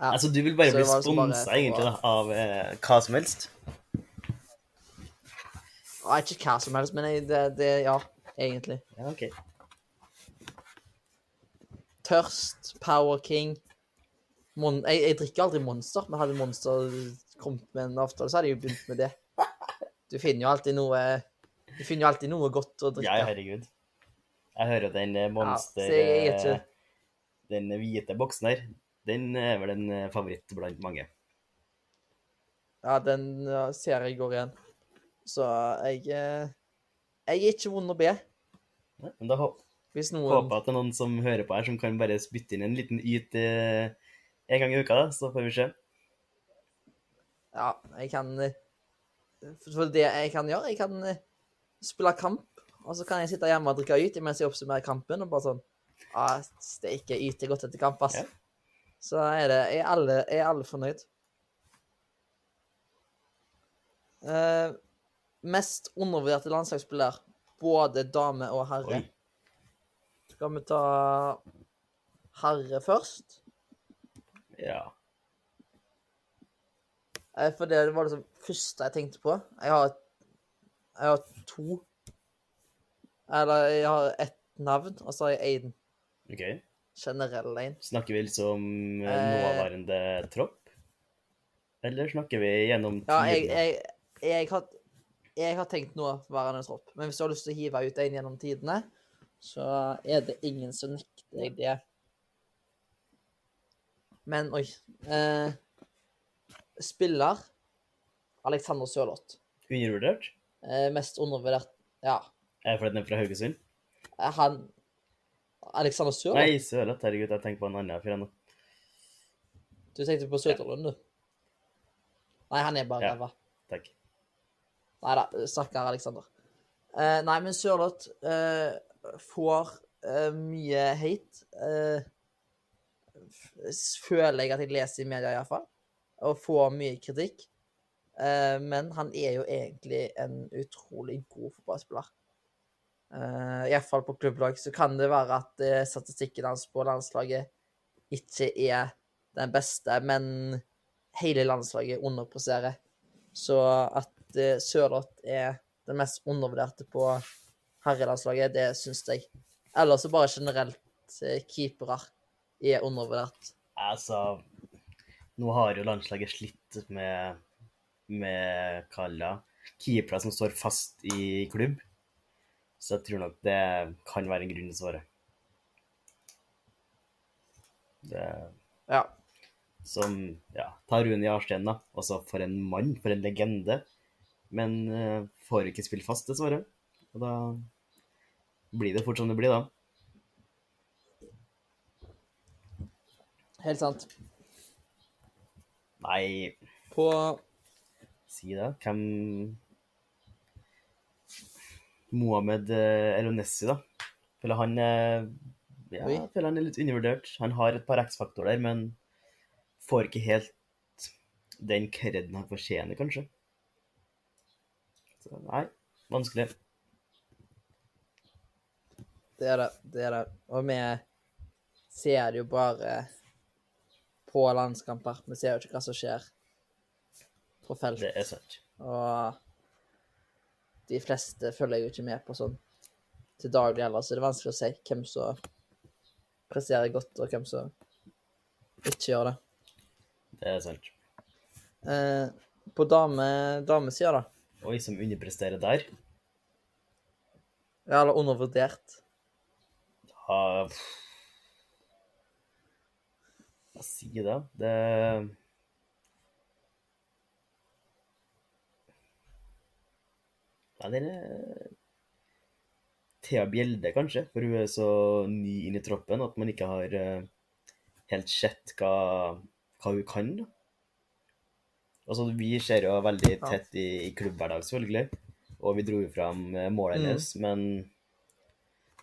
[SPEAKER 1] Ja.
[SPEAKER 2] Altså, du vil bare bli
[SPEAKER 1] liksom
[SPEAKER 2] sponsa egentlig da, av eh, hva som helst?
[SPEAKER 1] Ja, ikke hva som helst, men jeg, det, det Ja, egentlig.
[SPEAKER 2] Ja, OK.
[SPEAKER 1] Tørst, Power King Mon jeg, jeg drikker aldri Monster, men hadde Monster kommet med en avtale, så hadde jeg jo begynt med det. Du finner jo alltid noe Du finner jo alltid noe godt å drikke.
[SPEAKER 2] Ja, herregud. Jeg hører den eh, monster
[SPEAKER 1] ja, ikke-
[SPEAKER 2] eh, Den hvite boksen her, den er vel en eh, favoritt blant mange.
[SPEAKER 1] Ja, den ser jeg går igjen. Så jeg eh, Jeg er ikke vond å be.
[SPEAKER 2] Ja, men da
[SPEAKER 1] Hvis noen
[SPEAKER 2] håper jeg at det er noen som hører på her, som kan bare spytte inn en liten yt eh, en gang i uka, da, så får vi se.
[SPEAKER 1] Ja, jeg kan eh, For det jeg kan gjøre, jeg kan eh, spille kamp, og så kan jeg sitte hjemme og drikke yt mens jeg oppsummerer kampen, og bare sånn Ja, steike yt godt etter kamp, ass.
[SPEAKER 2] Ja.
[SPEAKER 1] Så er det Er alle, er alle fornøyd? Uh, mest undervurderte landslagsspiller, både dame og herre.
[SPEAKER 2] Oi.
[SPEAKER 1] Skal vi ta herre først?
[SPEAKER 2] Ja.
[SPEAKER 1] Eh, For det var det som første jeg tenkte på. Jeg har, jeg har to Eller jeg har ett navn, og så har jeg Aiden.
[SPEAKER 2] OK.
[SPEAKER 1] generell en.
[SPEAKER 2] Snakker vi liksom nåværende
[SPEAKER 1] Eh.
[SPEAKER 2] nåværende tropp? Eller snakker vi gjennom
[SPEAKER 1] Ja, jeg, jeg, jeg, har, jeg har tenkt nåværende tropp. Men hvis du har lyst til å hive ut en gjennom tidene, så er det ingen som nekter deg det. Men oi eh, Spiller Alexander Sørloth.
[SPEAKER 2] Undervurdert?
[SPEAKER 1] Eh, mest undervurdert Ja.
[SPEAKER 2] Er det fordi den er fra Haugesund?
[SPEAKER 1] Er han Alexander Sørloth?
[SPEAKER 2] Nei, Sørloth. Herregud, jeg tenker på en annen fyr ennå.
[SPEAKER 1] Du tenkte på Søderlund, du? Nei, han er bare
[SPEAKER 2] Ja.
[SPEAKER 1] ræva.
[SPEAKER 2] Takk.
[SPEAKER 1] Nei da, stakkar Alexander. Eh, nei, men Sørloth eh, får eh, mye hate. Eh, føler jeg at jeg leser i media, iallfall. Og får mye kritikk. Eh, men han er jo egentlig en utrolig god fotballspiller. uh, iallfall på klubblag, så kan det være at eh, statistikken hans på landslaget ikke er den beste, men hele landslaget underpresserer. Så at uh, Sørloth er den mest undervurderte på herrelandslaget, det syns jeg. Eller så bare generelt uh, keepere er undervurdert.
[SPEAKER 2] Altså Nå har jo landslaget slitt med med Kalla keepere som står fast i klubb. Så jeg tror nok det kan være en grunn til svaret. Det
[SPEAKER 1] Ja.
[SPEAKER 2] Som ja, ta Rune Jarstein, da. Også for en mann, for en legende. Men uh, får ikke spille fast, dessverre. Og da blir det fort som det blir, da.
[SPEAKER 1] Helt sant.
[SPEAKER 2] Nei,
[SPEAKER 1] På
[SPEAKER 2] si det. Hvem Mohammed eh, Elonessi, da. Føler han eh, ja,
[SPEAKER 1] Oi.
[SPEAKER 2] føler han er litt undervurdert. Han har et par X-faktorer, men får ikke helt den kreden han fortjener, kanskje. Så nei, vanskelig.
[SPEAKER 1] Det er det. Det er det. Og vi ser jo bare på landskamper. Vi ser jo ikke hva som skjer på felt.
[SPEAKER 2] Det er sant.
[SPEAKER 1] Og de fleste følger jo ikke med på sånn til daglig heller, så det er vanskelig å si hvem som presterer godt, og hvem som ikke gjør det.
[SPEAKER 2] Det er sant.
[SPEAKER 1] Eh, på dame, damesida, da?
[SPEAKER 2] Oi, som underpresterer der.
[SPEAKER 1] Ja, eller undervurdert.
[SPEAKER 2] Ja pff. Hva si det? Det er Thea Bjelde, kanskje, for hun er så ny inn i troppen at man ikke har eh, helt sett hva, hva hun kan. Altså, vi ser jo veldig tett i, i klubbhverdag, selvfølgelig, og vi dro jo fram målet målet
[SPEAKER 1] Mm.
[SPEAKER 2] men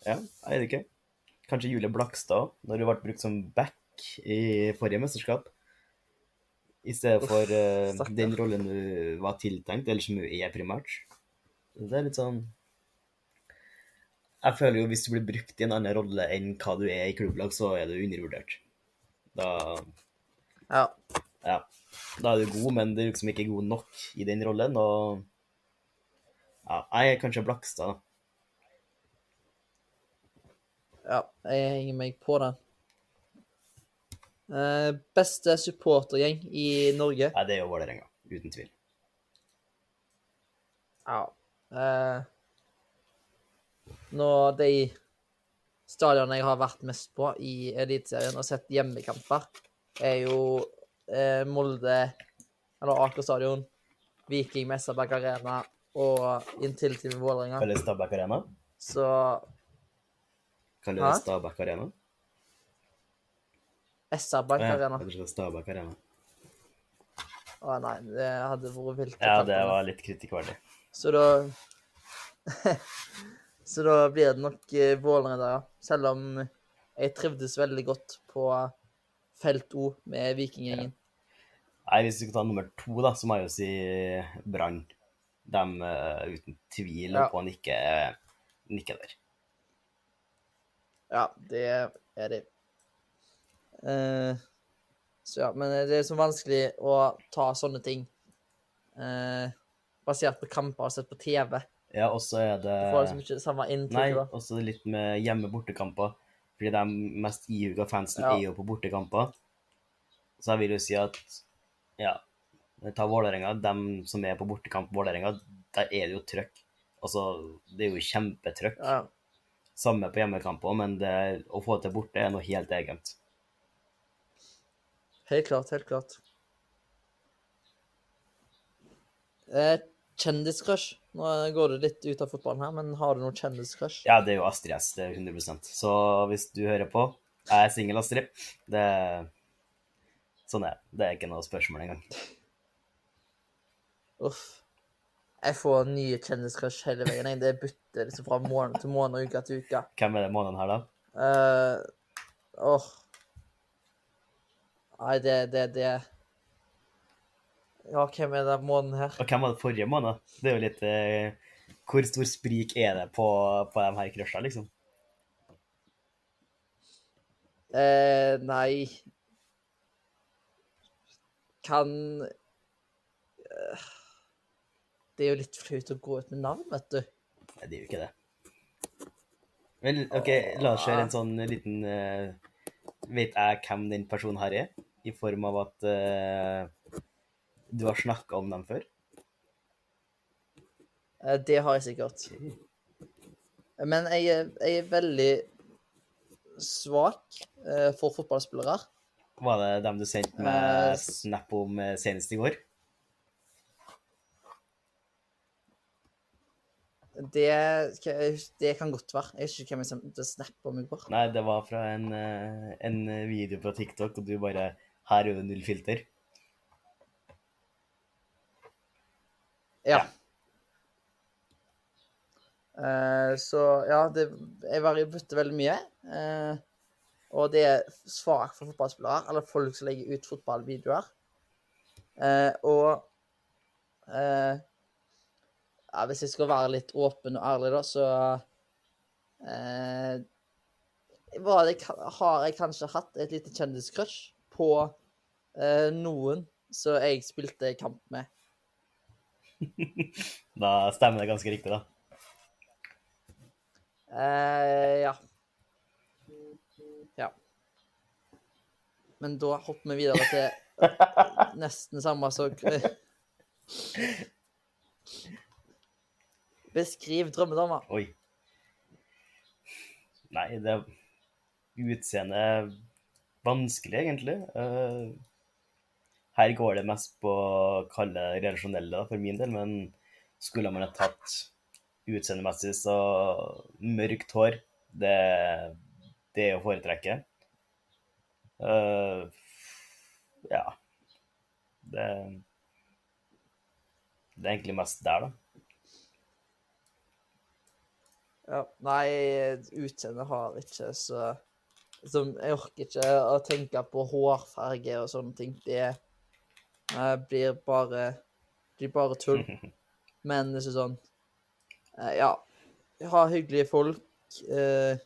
[SPEAKER 2] ja, jeg vet ikke. Kanskje Julie Blakstad, når hun ble brukt som back i forrige mesterskap. I stedet for
[SPEAKER 1] uh,
[SPEAKER 2] den rollen hun var tiltenkt, eller som hun er primært. Det er litt sånn Jeg føler jo hvis du blir brukt i en annen rolle enn hva du er i klubblag, så er du undervurdert. Da
[SPEAKER 1] Ja.
[SPEAKER 2] Ja. Da er du god, men du er liksom ikke god nok i den rollen, og Ja, jeg er kanskje Blakstad, da.
[SPEAKER 1] Ja, jeg henger meg på den. Eh, beste supportergjeng i Norge?
[SPEAKER 2] Nei, det er jo Vålerenga. Uten tvil.
[SPEAKER 1] Ja. Uh, nå, de stadionene jeg har vært mest på i Eliteserien og sett hjemmekamper, er jo uh, Molde, eller Aker stadion, Viking Messaberg Arena og inntil til Vålerenga.
[SPEAKER 2] Kalles Stabæk Arena?
[SPEAKER 1] Så
[SPEAKER 2] Kaller
[SPEAKER 1] Hæ?
[SPEAKER 2] det Stabæk
[SPEAKER 1] Arena?Essaberg
[SPEAKER 2] Ja,
[SPEAKER 1] Arena.
[SPEAKER 2] jeg tror det Stabæk Arena.
[SPEAKER 1] Å nei, det hadde vært vilt.
[SPEAKER 2] Ja, det var litt kritikkverdig.
[SPEAKER 1] Så da Så da blir det nok eh, Vålerenga ja. Selv om jeg trivdes veldig godt på felt O med Vikinggjengen.
[SPEAKER 2] Nei, Hvis du skal ta nummer to, da, så må jeg jo si Brann. De uh, uten tvil
[SPEAKER 1] Ja.
[SPEAKER 2] på å nikke, nikke der.
[SPEAKER 1] Ja, det er de. Eh, så ja, men det er så vanskelig å ta sånne ting eh, basert på kamper og sett på TV.
[SPEAKER 2] Ja, og så er det
[SPEAKER 1] Du får liksom ikke samme
[SPEAKER 2] inntrykk,
[SPEAKER 1] Nei, og
[SPEAKER 2] så litt med hjemme-bortekamper. Fordi de mest ihuga fansen
[SPEAKER 1] Ja.
[SPEAKER 2] er jo på bortekamper. Så jeg vil jo si at ja, ta Vålerenga. De som er på bortekamp Vålerenga, der er det jo trøkk. Altså, det er jo kjempetrøkk.
[SPEAKER 1] Ja,
[SPEAKER 2] Samme på hjemmekamper, men det, å få det til borte er noe helt eget.
[SPEAKER 1] Helt klart, helt klart. Eh, Kjendiscrush. Nå går det litt ut av fotballen her, men har du noe kjendiscrush?
[SPEAKER 2] Ja, det er jo Astrid S, det er 100 Så hvis du hører på, jeg er singel, Astrid. Det Sånn er det. Det er ikke noe spørsmål engang.
[SPEAKER 1] Uff. Jeg får nye kjendiscrush hele veien. jeg. Det bytter liksom fra måned til måned og uke til uke.
[SPEAKER 2] Hvem er det måneden her, da?
[SPEAKER 1] Uh, Åh. Nei, det, det, det Ja, hvem er det måneden her?
[SPEAKER 2] Og hvem var det forrige måned? Det er jo litt eh, hvor stor sprik er det på, på de her crusha, liksom?
[SPEAKER 1] Eh, nei Kan eh, Det er jo litt flaut å gå ut med navn, vet du.
[SPEAKER 2] Nei, det er jo ikke det. Vel, OK, la oss kjøre en sånn liten eh, Vet jeg hvem den personen her er? I form av at uh, du har snakka om dem før?
[SPEAKER 1] Eh, det har jeg sikkert. Men jeg, er- jeg er veldig svak uh, for fotballspillere.
[SPEAKER 2] Var det dem du sendte med snap om senest i går?
[SPEAKER 1] Det, det kan godt være. Jeg husker ikke hvem jeg sendte snap om i går.
[SPEAKER 2] Nei, det var fra en, en video på TikTok, og du bare Her er det null filter.
[SPEAKER 1] Ja. Eh, så ja, det, jeg bytte veldig mye. Eh, og det er svakt for fotballspillere, eller folk som legger ut fotballvideoer. Eh, og eh, ja, Hvis jeg skal være litt åpen og ærlig, da, så eh, var det, har jeg kanskje hatt et lite kjendiscrush på noen som jeg spilte kamp med.
[SPEAKER 2] Da stemmer det ganske riktig, da.
[SPEAKER 1] Eh, ja. Ja. Men da hopper vi videre til nesten samme som Beskriv drømmedama.
[SPEAKER 2] Oi. Nei, det er utseendet er vanskelig, egentlig. Eh, her går det mest på å kalle det relasjonelle for min del, men skulle man ha tatt utseendemessig, så mørkt hår, det, det er å foretrekke. Uh, ja. Det, det er egentlig mest der, da.
[SPEAKER 1] Ja, nei, utseendet har ikke så som, Jeg orker ikke å tenke på hårfarge og sånne ting. Det eh, blir bare blir bare tull. Men det er sånn eh, Ja. Ha hyggelige folk. Uh,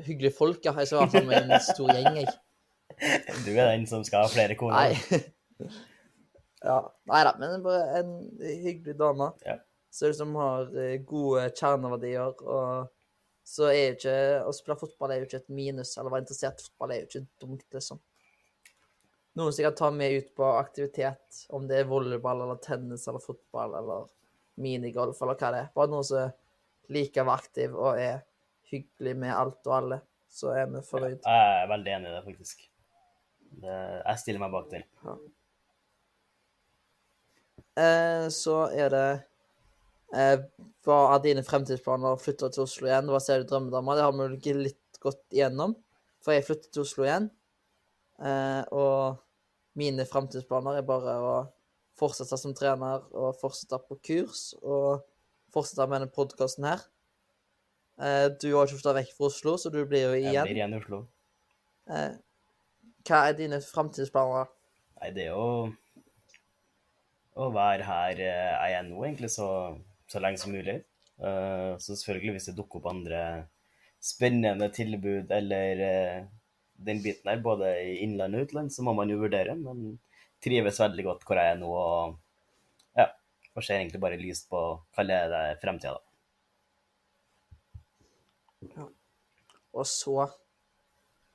[SPEAKER 1] hyggelige folk, ja. Jeg skal være sammen med en stor gjeng, jeg.
[SPEAKER 2] Du er den som skal ha flere koner.
[SPEAKER 1] Nei. ja. Nei da, men bare en hyggelig dame.
[SPEAKER 2] Ja.
[SPEAKER 1] Som har eh, gode kjerneverdier. Og så er jo ikke Å spille fotball er jo ikke et minus, eller være interessert i fotball er jo ikke dumt, liksom. Noen som jeg kan ta med ut på aktivitet, om det er volleyball eller tennis eller fotball eller minigolf eller hva det er. Bare noen som liker å være aktiv og er hyggelig med alt og alle. Så er vi fornøyd.
[SPEAKER 2] Jeg er veldig enig i det, faktisk. Det, jeg stiller meg bak den.
[SPEAKER 1] Eh, så er det eh, Hva er dine fremtidsplaner? Flytte til Oslo igjen? Hva ser du drømmedama? Det har vi litt gått igjennom. For jeg flytter til Oslo igjen. Eh, og mine fremtidsplaner er bare å fortsette som trener og fortsette på kurs og fortsette med denne podkasten her. Eh, du har ikke flytta vekk fra Oslo, så du blir jo igjen.
[SPEAKER 2] Jeg blir igjen i Oslo.
[SPEAKER 1] Eh, hva er dine fremtidsplaner?
[SPEAKER 2] Nei, det er jo å være her eh, jeg er nå, egentlig, så, så lenge som mulig. Så selvfølgelig, hvis det dukker opp andre spennende tilbud eller den biten her, både i innland og utland, så må man jo vurdere. Men trives veldig godt hvor jeg er nå, og ja, og ser egentlig bare lyst på hva er det fremtida, da.
[SPEAKER 1] Og så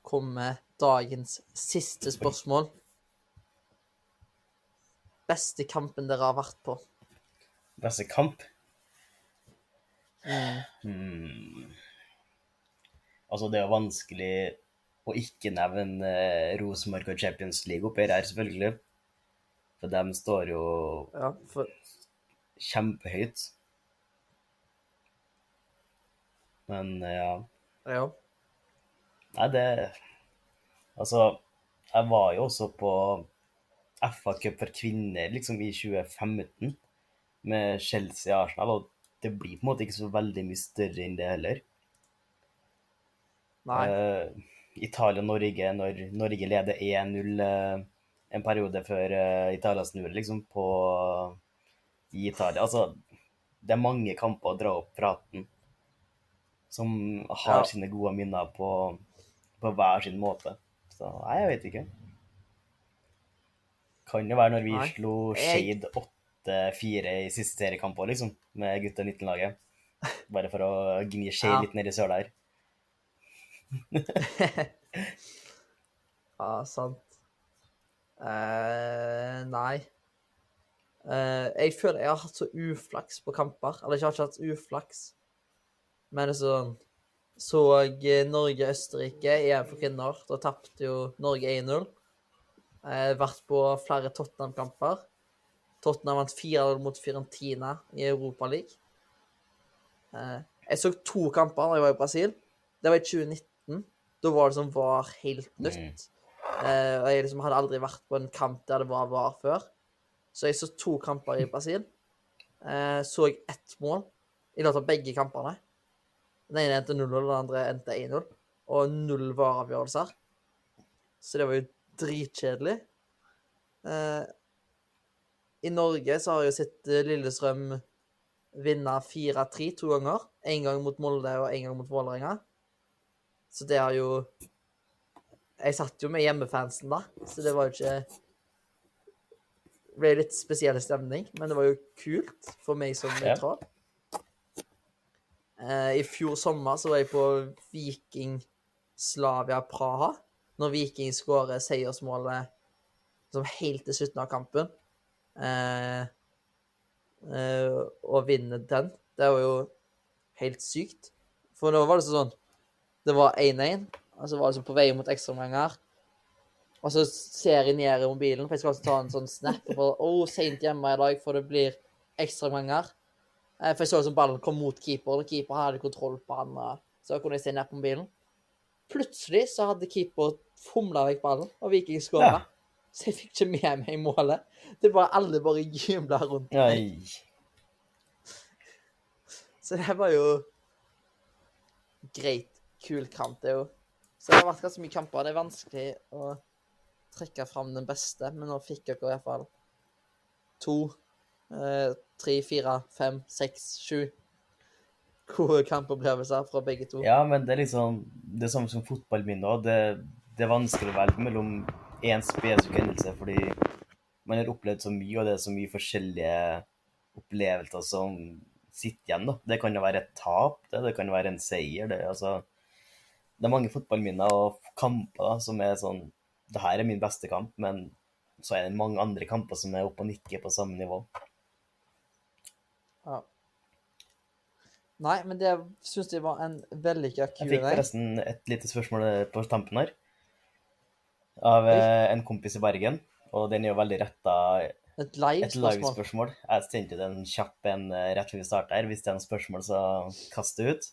[SPEAKER 1] kommer dagens siste spørsmål. Beste kampen dere har vært på?
[SPEAKER 2] Beste kamp?
[SPEAKER 1] Mm.
[SPEAKER 2] Hmm. Altså, det er jo vanskelig å ikke nevne eh, Rosenborg og Champions League oppi her, selvfølgelig. For dem står jo
[SPEAKER 1] Ja, for
[SPEAKER 2] kjempehøyt. Men eh, ja.
[SPEAKER 1] Ja.
[SPEAKER 2] Nei, det Altså, jeg var jo også på FA Cup for kvinner liksom i 2015 med Chelsea og Arsenal, og det blir på en måte ikke så veldig mye større enn det heller.
[SPEAKER 1] Nei.
[SPEAKER 2] Eh, Italia-Norge, når Norge leder 1-0 eh, en periode før eh, Italia snur liksom på i Italia. Altså, det er mange kamper å dra opp fra 18 som har
[SPEAKER 1] Ja.
[SPEAKER 2] sine gode minner på, på hver sin måte. Så nei, jeg vet ikke. Kan jo være når vi
[SPEAKER 1] Nei.
[SPEAKER 2] slo Shade 8-4 i siste seriekamp òg, liksom, med gutta 19-laget. Bare for å gni Shade
[SPEAKER 1] Ja.
[SPEAKER 2] litt ned i søla her.
[SPEAKER 1] Ja, sant. Eh, nei. Eh, jeg føler jeg har hatt så uflaks på kamper. Eller jeg har ikke hatt uflaks, men det er sånn Så Norge-Østerrike EM for kvinner. Da tapte jo Norge 1-0. Eh, vært på flere Tottenham-kamper. Tottenham vant 4-0 mot Fiorentina i Europaligaen. Eh, jeg så to kamper da jeg var i Brasil. Det var i 2019. Da var det som var helt nytt. Eh, og jeg liksom hadde aldri vært på en kamp der det var var før. Så jeg så to kamper i Brasil. Eh, så jeg ett mål i løpet av begge kampene. Den ene endte 0-0, den andre endte 1-0. Og null vareavgjørelser. Så det var jo dritkjedelig. Eh, I Norge så har jeg jo sett eh, Lillestrøm vinne 4-3 to ganger. En gang mot Molde og en gang mot Vålerenga. Så det har jo Jeg satt jo med hjemmefansen da, så det var jo ikke Det ble litt spesiell stemning, men det var jo kult for meg som nøytral. Eh, I fjor sommer så var jeg på Viking Slavia Praha, når Viking skårer seiersmålet som helt til slutten av kampen. Eh, eh, og vinner den. Det var jo helt sykt. For nå var det sånn Det var 1-1, og så var det så på vei mot ekstraomganger. Og så ser jeg ned i mobilen, for jeg skal også ta en sånn snap. Og bare, oh, Seint hjemme i dag, for det blir ekstraomganger. Eh, For jeg så liksom ballen kom mot keeper, og keeper hadde kontroll på han. Så kunne jeg se ned på mobilen. Plutselig så hadde keeper fomla vekk ballen, og Viking skåra.
[SPEAKER 2] Ja.
[SPEAKER 1] Så jeg fikk ikke med meg målet. Det var alle bare jubla rundt meg.
[SPEAKER 2] Nei.
[SPEAKER 1] Så det var jo greit. Kul kamp, det er jo. Så det har vært ganske mye kamper. Det er vanskelig å trekke fram den beste, men nå fikk dere i hvert fall to, eh, tre, fire, fem, seks, sju gode kampopplevelser fra begge to.
[SPEAKER 2] Ja, men det er liksom det samme som fotball min nå. Det, det er vanskelig å velge mellom én spesifikk hendelse, fordi man har opplevd så mye, og det er så mye forskjellige opplevelser som sitter igjen. da. Det kan jo være et tap, det, det kan være en seier. Det, altså, det er mange fotballminner og kamper da, som er sånn Det her er min beste kamp, men så er det mange andre kamper som er oppe og nikker på samme nivå.
[SPEAKER 1] Ja. Nei, men det syns jeg var en vellykka
[SPEAKER 2] Jeg fikk
[SPEAKER 1] Q&A.
[SPEAKER 2] forresten et lite spørsmål på tampen her. Av eh, en kompis i Bergen. Og den er jo veldig retta
[SPEAKER 1] Et live-spørsmål.
[SPEAKER 2] livespørsmål. Jeg sendte den en kjapp en eh, rett før vi starta her. Hvis det er noen spørsmål, så kast det ut.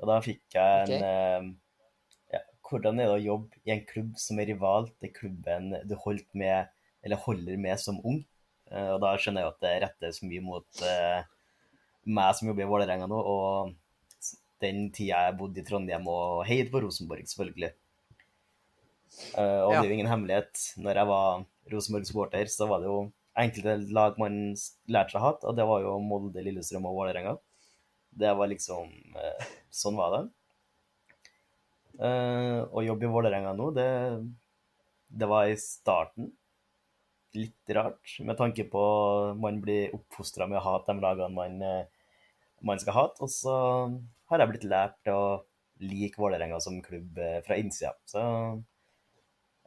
[SPEAKER 2] Og da fikk jeg en
[SPEAKER 1] Ok.
[SPEAKER 2] eh, ja, Hvordan er det å jobbe i en klubb som er rival til klubben du holdt med, eller holder med som ung? Eh, og da skjønner jeg at det rettes mye mot eh, meg som jobber i Vålerenga nå, og den tida jeg bodde i Trondheim og heiet på Rosenborg, selvfølgelig. Og det er jo ingen hemmelighet. Når jeg var Rosenborg-supporter, så var det jo enkelte lag man lærte seg hatt, og det var jo Molde, Lillestrøm og Vålerenga. Det var liksom eh, Sånn var det. Eh, å jobbe i Vålerenga nå, det, det var i starten litt rart, med tanke på man blir oppfostra med å hate de lagene man, eh, man skal hate. Og så har jeg blitt lært å like Vålerenga som klubb fra innsida. Så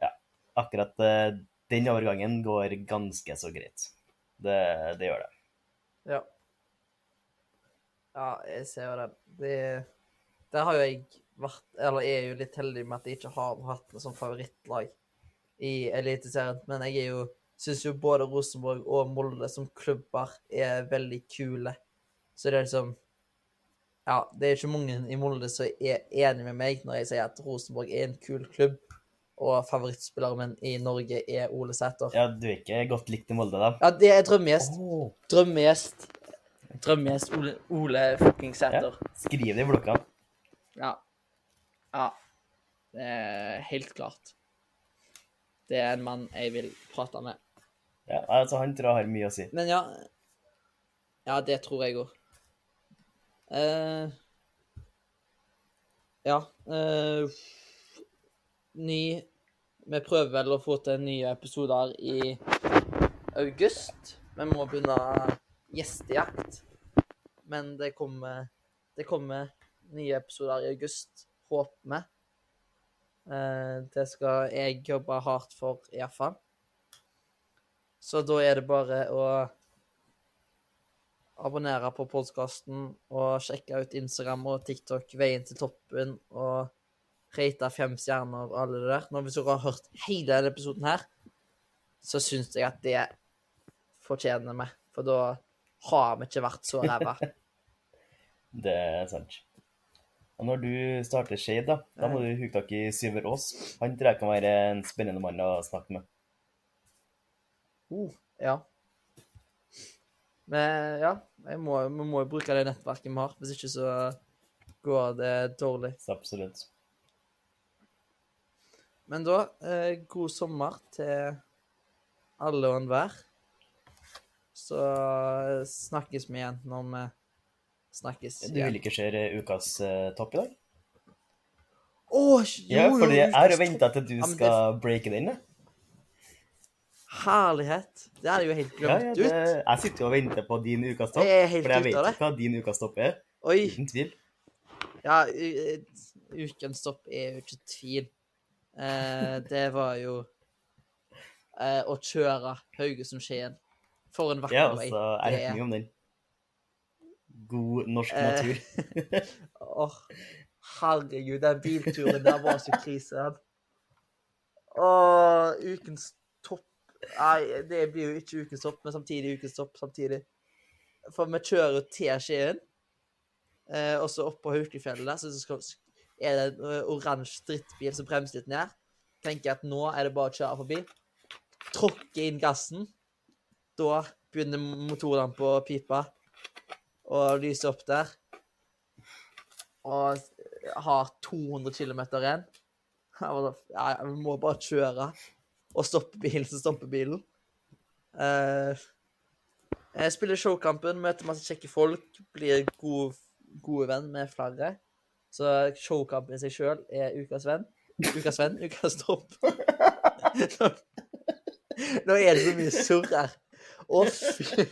[SPEAKER 2] ja, akkurat den overgangen går ganske så greit. Det, det gjør det.
[SPEAKER 1] Ja. Ja, jeg ser jo det. det. Der har jo jeg vært, eller er jo litt heldig med at jeg ikke har hatt noe som favorittlag i Eliteserien. Men jeg er jo, syns jo både Rosenborg og Molde som klubber er veldig kule. Så det er liksom Ja, det er ikke mange i Molde som er enig med meg når jeg sier at Rosenborg er en kul klubb, og favorittspilleren min i Norge er Ole Sæter.
[SPEAKER 2] Ja, du er ikke godt likt i Molde, da?
[SPEAKER 1] Ja, det er drømmegjest.
[SPEAKER 2] Oh.
[SPEAKER 1] Drømmegjest. Drømmegjest Ole, Ole fucking Sæter.
[SPEAKER 2] Skriv det i blokka.
[SPEAKER 1] Ja. Ja. Det er helt klart. Det er en mann jeg vil prate med.
[SPEAKER 2] Ja, altså, han tror jeg har mye å si.
[SPEAKER 1] Men ja Ja, det tror jeg òg. Uh, ja. uh, ny Vi prøver vel å få til nye episoder i august. Vi må begynne gjestejakt. Men det kommer, det kommer nye episoder i august, håper vi. Eh, det skal jeg jobbe hardt for, iallfall. Så da er det bare å abonnere på podkasten og sjekke ut Instagram og TikTok Veien til toppen og rate fem stjerner og alle det der. Nå, hvis dere har hørt hele denne episoden her, så syns jeg at det fortjener vi. For da har vi ikke vært så ræva.
[SPEAKER 2] Det er sant. Og når du starter Shade, da, da må du huke tak i Syver Aas. Han tror jeg kan være en spennende mann å snakke med.
[SPEAKER 1] Uh, ja. Men ja, må, vi må jo bruke det nettverket vi har. Hvis ikke så går det dårlig.
[SPEAKER 2] Absolutt.
[SPEAKER 1] Men da, eh, god sommer til alle og enhver. Så snakkes vi igjen når vi snakkes
[SPEAKER 2] Du vil ikke se ukas eh, topp i dag?
[SPEAKER 1] Å, jo,
[SPEAKER 2] Ja, for jeg har jo venta til du
[SPEAKER 1] Ja, det-
[SPEAKER 2] skal breake den.
[SPEAKER 1] Herlighet. Det hadde jeg jo helt
[SPEAKER 2] Ja,
[SPEAKER 1] glemt
[SPEAKER 2] ja, det,
[SPEAKER 1] ut.
[SPEAKER 2] jeg sitter jo og venter på din ukas topp.
[SPEAKER 1] Jeg er
[SPEAKER 2] For jeg vet hva din ukas topp er.
[SPEAKER 1] Oi.
[SPEAKER 2] Uten tvil.
[SPEAKER 1] Ja, ukens topp er jo ikke tvil. Eh, det var jo eh, å kjøre Haugesund-Skien. For en vakker
[SPEAKER 2] Ja,
[SPEAKER 1] vei.
[SPEAKER 2] altså, jeg
[SPEAKER 1] vet
[SPEAKER 2] mye om den. God norsk
[SPEAKER 1] Eh,
[SPEAKER 2] natur.
[SPEAKER 1] Åh, herregud, den bilturen der var så krise. Og ukens topp Nei, det blir jo ikke ukens topp, men samtidig ukens topp samtidig. For vi kjører til Skien, eh, og så opp på Haukefjellet der, så skal, er det en eh, oransje drittbil som bremser litt ned. Tenker at nå er det bare å kjøre forbi. Tråkke inn gassen. Da begynner motorlampa å pipe og lyse opp der. Og har 200 km igjen. Ja, vi må bare kjøre. Og stoppe bilen, så stopper bilen. Eh, jeg spiller showkampen, møter masse kjekke folk, blir gode, gode venn med flere. Så showkampen i seg sjøl er ukas venn. Ukas venn, ukas topp. Nå er det så mye surr her. Å, fy.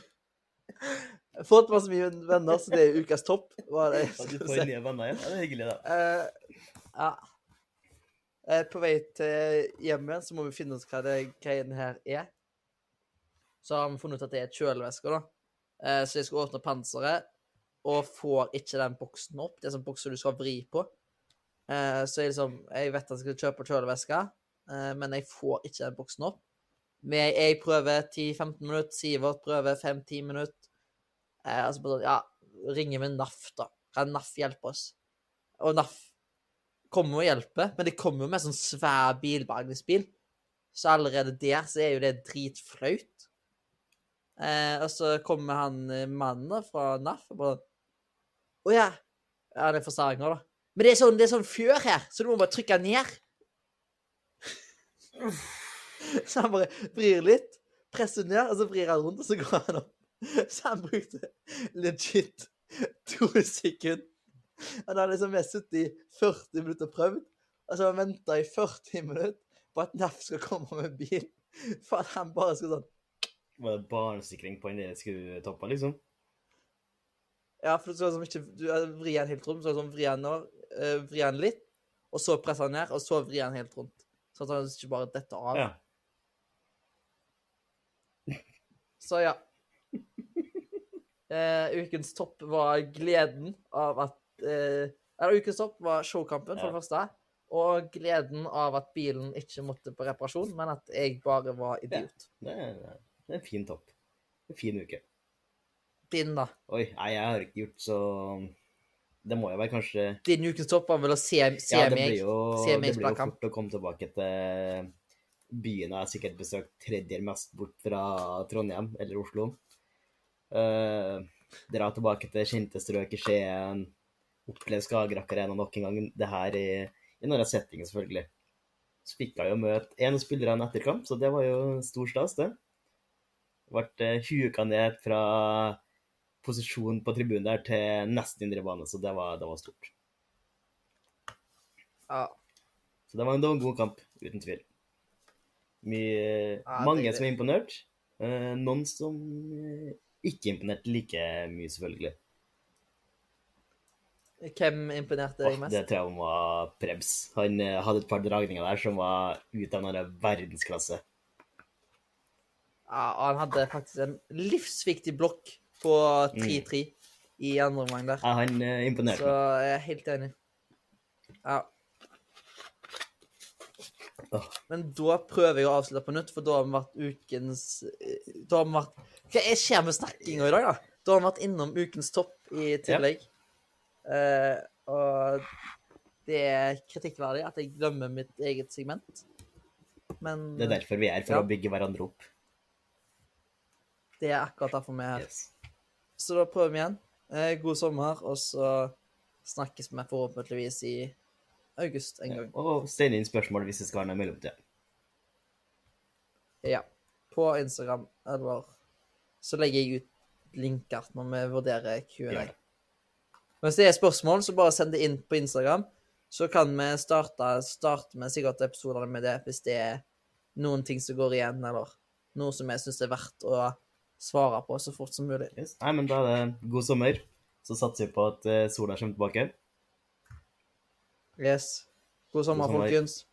[SPEAKER 1] Fått masse mye venner, så det er ukas topp. Var det
[SPEAKER 2] Ja, du får nye venner igjen. Ja, det er hyggelig, da.
[SPEAKER 1] Uh, ja. Uh, på vei til hjemmet så må vi finne ut hva det greiene her er. Så har vi funnet ut at det er kjølevæske, da. Uh, så jeg skal åpne panseret, og får ikke den boksen opp. Det er sånn bokser du skal vri på. Eh, så jeg liksom Jeg vet at jeg skal kjøpe kjølevæske, eh, men jeg får ikke den boksen opp. Jeg prøver 10-15 minutter, Sivert prøver 5-10 minutter. Eh, altså ja, ringer vi NAF, da. Kan NAF hjelpe oss? Og NAF kommer og hjelper, men de kommer jo med sånn svær bilbergingsbil. Så allerede der så er jo det dritflaut. Eh, og så kommer han eh, mannen fra NAF og bare Å ja. Ja, det er fra Stavanger, da. Men det er sånn, det sånn fjør her, så du må bare trykke ned. så han bare vrir litt, presser ned, og så vrir han rundt, og så går han opp. Så han brukte legit to sekunder. Han hadde liksom sittet i 40 minutter og prøvd, og så har han venta i 40 minutter på at NAF skal komme med bil. For at han bare skulle sånn
[SPEAKER 2] Var det barnesikring på den skulle toppe, liksom?
[SPEAKER 1] Ja, for du skal liksom ikke du eh, vri han helt rundt, så sånn vri nå, eh, vri han litt, og så presse han ned, og så vri han helt rundt. Sånn at han ikke bare detter av.
[SPEAKER 2] Ja.
[SPEAKER 1] Så ja. Uh, ukens topp var gleden av at uh, Eller ukens topp var showkampen, for
[SPEAKER 2] Ja.
[SPEAKER 1] det første. Og gleden av at bilen ikke måtte på reparasjon, men at jeg bare var idiot.
[SPEAKER 2] Det er, det er en fin topp. En fin uke.
[SPEAKER 1] Din, da?
[SPEAKER 2] Oi, nei, jeg har ikke gjort så Det må jo være kanskje
[SPEAKER 1] Din ukens topp var vel å se, se
[SPEAKER 2] Ja,
[SPEAKER 1] meg?
[SPEAKER 2] jo,
[SPEAKER 1] se
[SPEAKER 2] det blir jo fort å komme tilbake til byen jeg har sikkert besøkt tredje mest bort fra Trondheim eller Oslo. Uh, dra tilbake til kjente strøk i Skien. Oppleve Skagerrak Arena nok en gang. Det her i, i noen settinger, selvfølgelig. Så fikk jeg jo møte en av spillerne etter kamp, så det var jo stor stas, det. Ble uh, huka ned fra posisjon på tribunen der til nesten indre bane, så det var, det var stort.
[SPEAKER 1] Ja.
[SPEAKER 2] Så det var en, det var en god kamp, uten tvil. Mye,
[SPEAKER 1] Ja,
[SPEAKER 2] mange
[SPEAKER 1] det-
[SPEAKER 2] som er imponert. Eh, noen som eh, ikke imponerte like mye, selvfølgelig.
[SPEAKER 1] Hvem imponerte deg
[SPEAKER 2] mest?
[SPEAKER 1] mest?
[SPEAKER 2] det tror jeg var Prebz. Han eh, hadde et par dragninger der som var ut av en verdensklasse.
[SPEAKER 1] Ja, han hadde faktisk en livsviktig blokk på 3-3 i andre omgang der.
[SPEAKER 2] Ja, han imponerte
[SPEAKER 1] Så jeg er helt enig. Ja. Men da prøver jeg å avslutte på nytt, for da har vi vært ukens eh, Da har vi vært Hva er- skjer med snakkinga i dag, da? Da har vi vært innom ukens topp i tillegg. Eh, og det er kritikkverdig at jeg glemmer mitt eget segment. Men
[SPEAKER 2] Det er derfor vi er, for
[SPEAKER 1] Ja.
[SPEAKER 2] å bygge hverandre opp.
[SPEAKER 1] det er akkurat derfor vi er her.
[SPEAKER 2] Yes.
[SPEAKER 1] Så da prøver vi igjen. Eh, god sommer, og så snakkes vi forhåpentligvis i august en gang.
[SPEAKER 2] Og send inn spørsmål hvis det skal være noe mellomtid.
[SPEAKER 1] Ja. På Instagram, eller så legger jeg ut linker når vi vurderer Q&A.
[SPEAKER 2] Ja.
[SPEAKER 1] Hvis det er spørsmål, så bare send det inn på Instagram. Så kan vi starte, starte med sikkert episodene med det hvis det er noen ting som går igjen, eller noe som jeg syns er verdt å svare på så fort som mulig.
[SPEAKER 2] Yes. Nei, men da er det god sommer. Så satser vi på at eh, sola kommer tilbake.
[SPEAKER 1] Yes. God sommer,
[SPEAKER 2] God sommer.
[SPEAKER 1] folkens.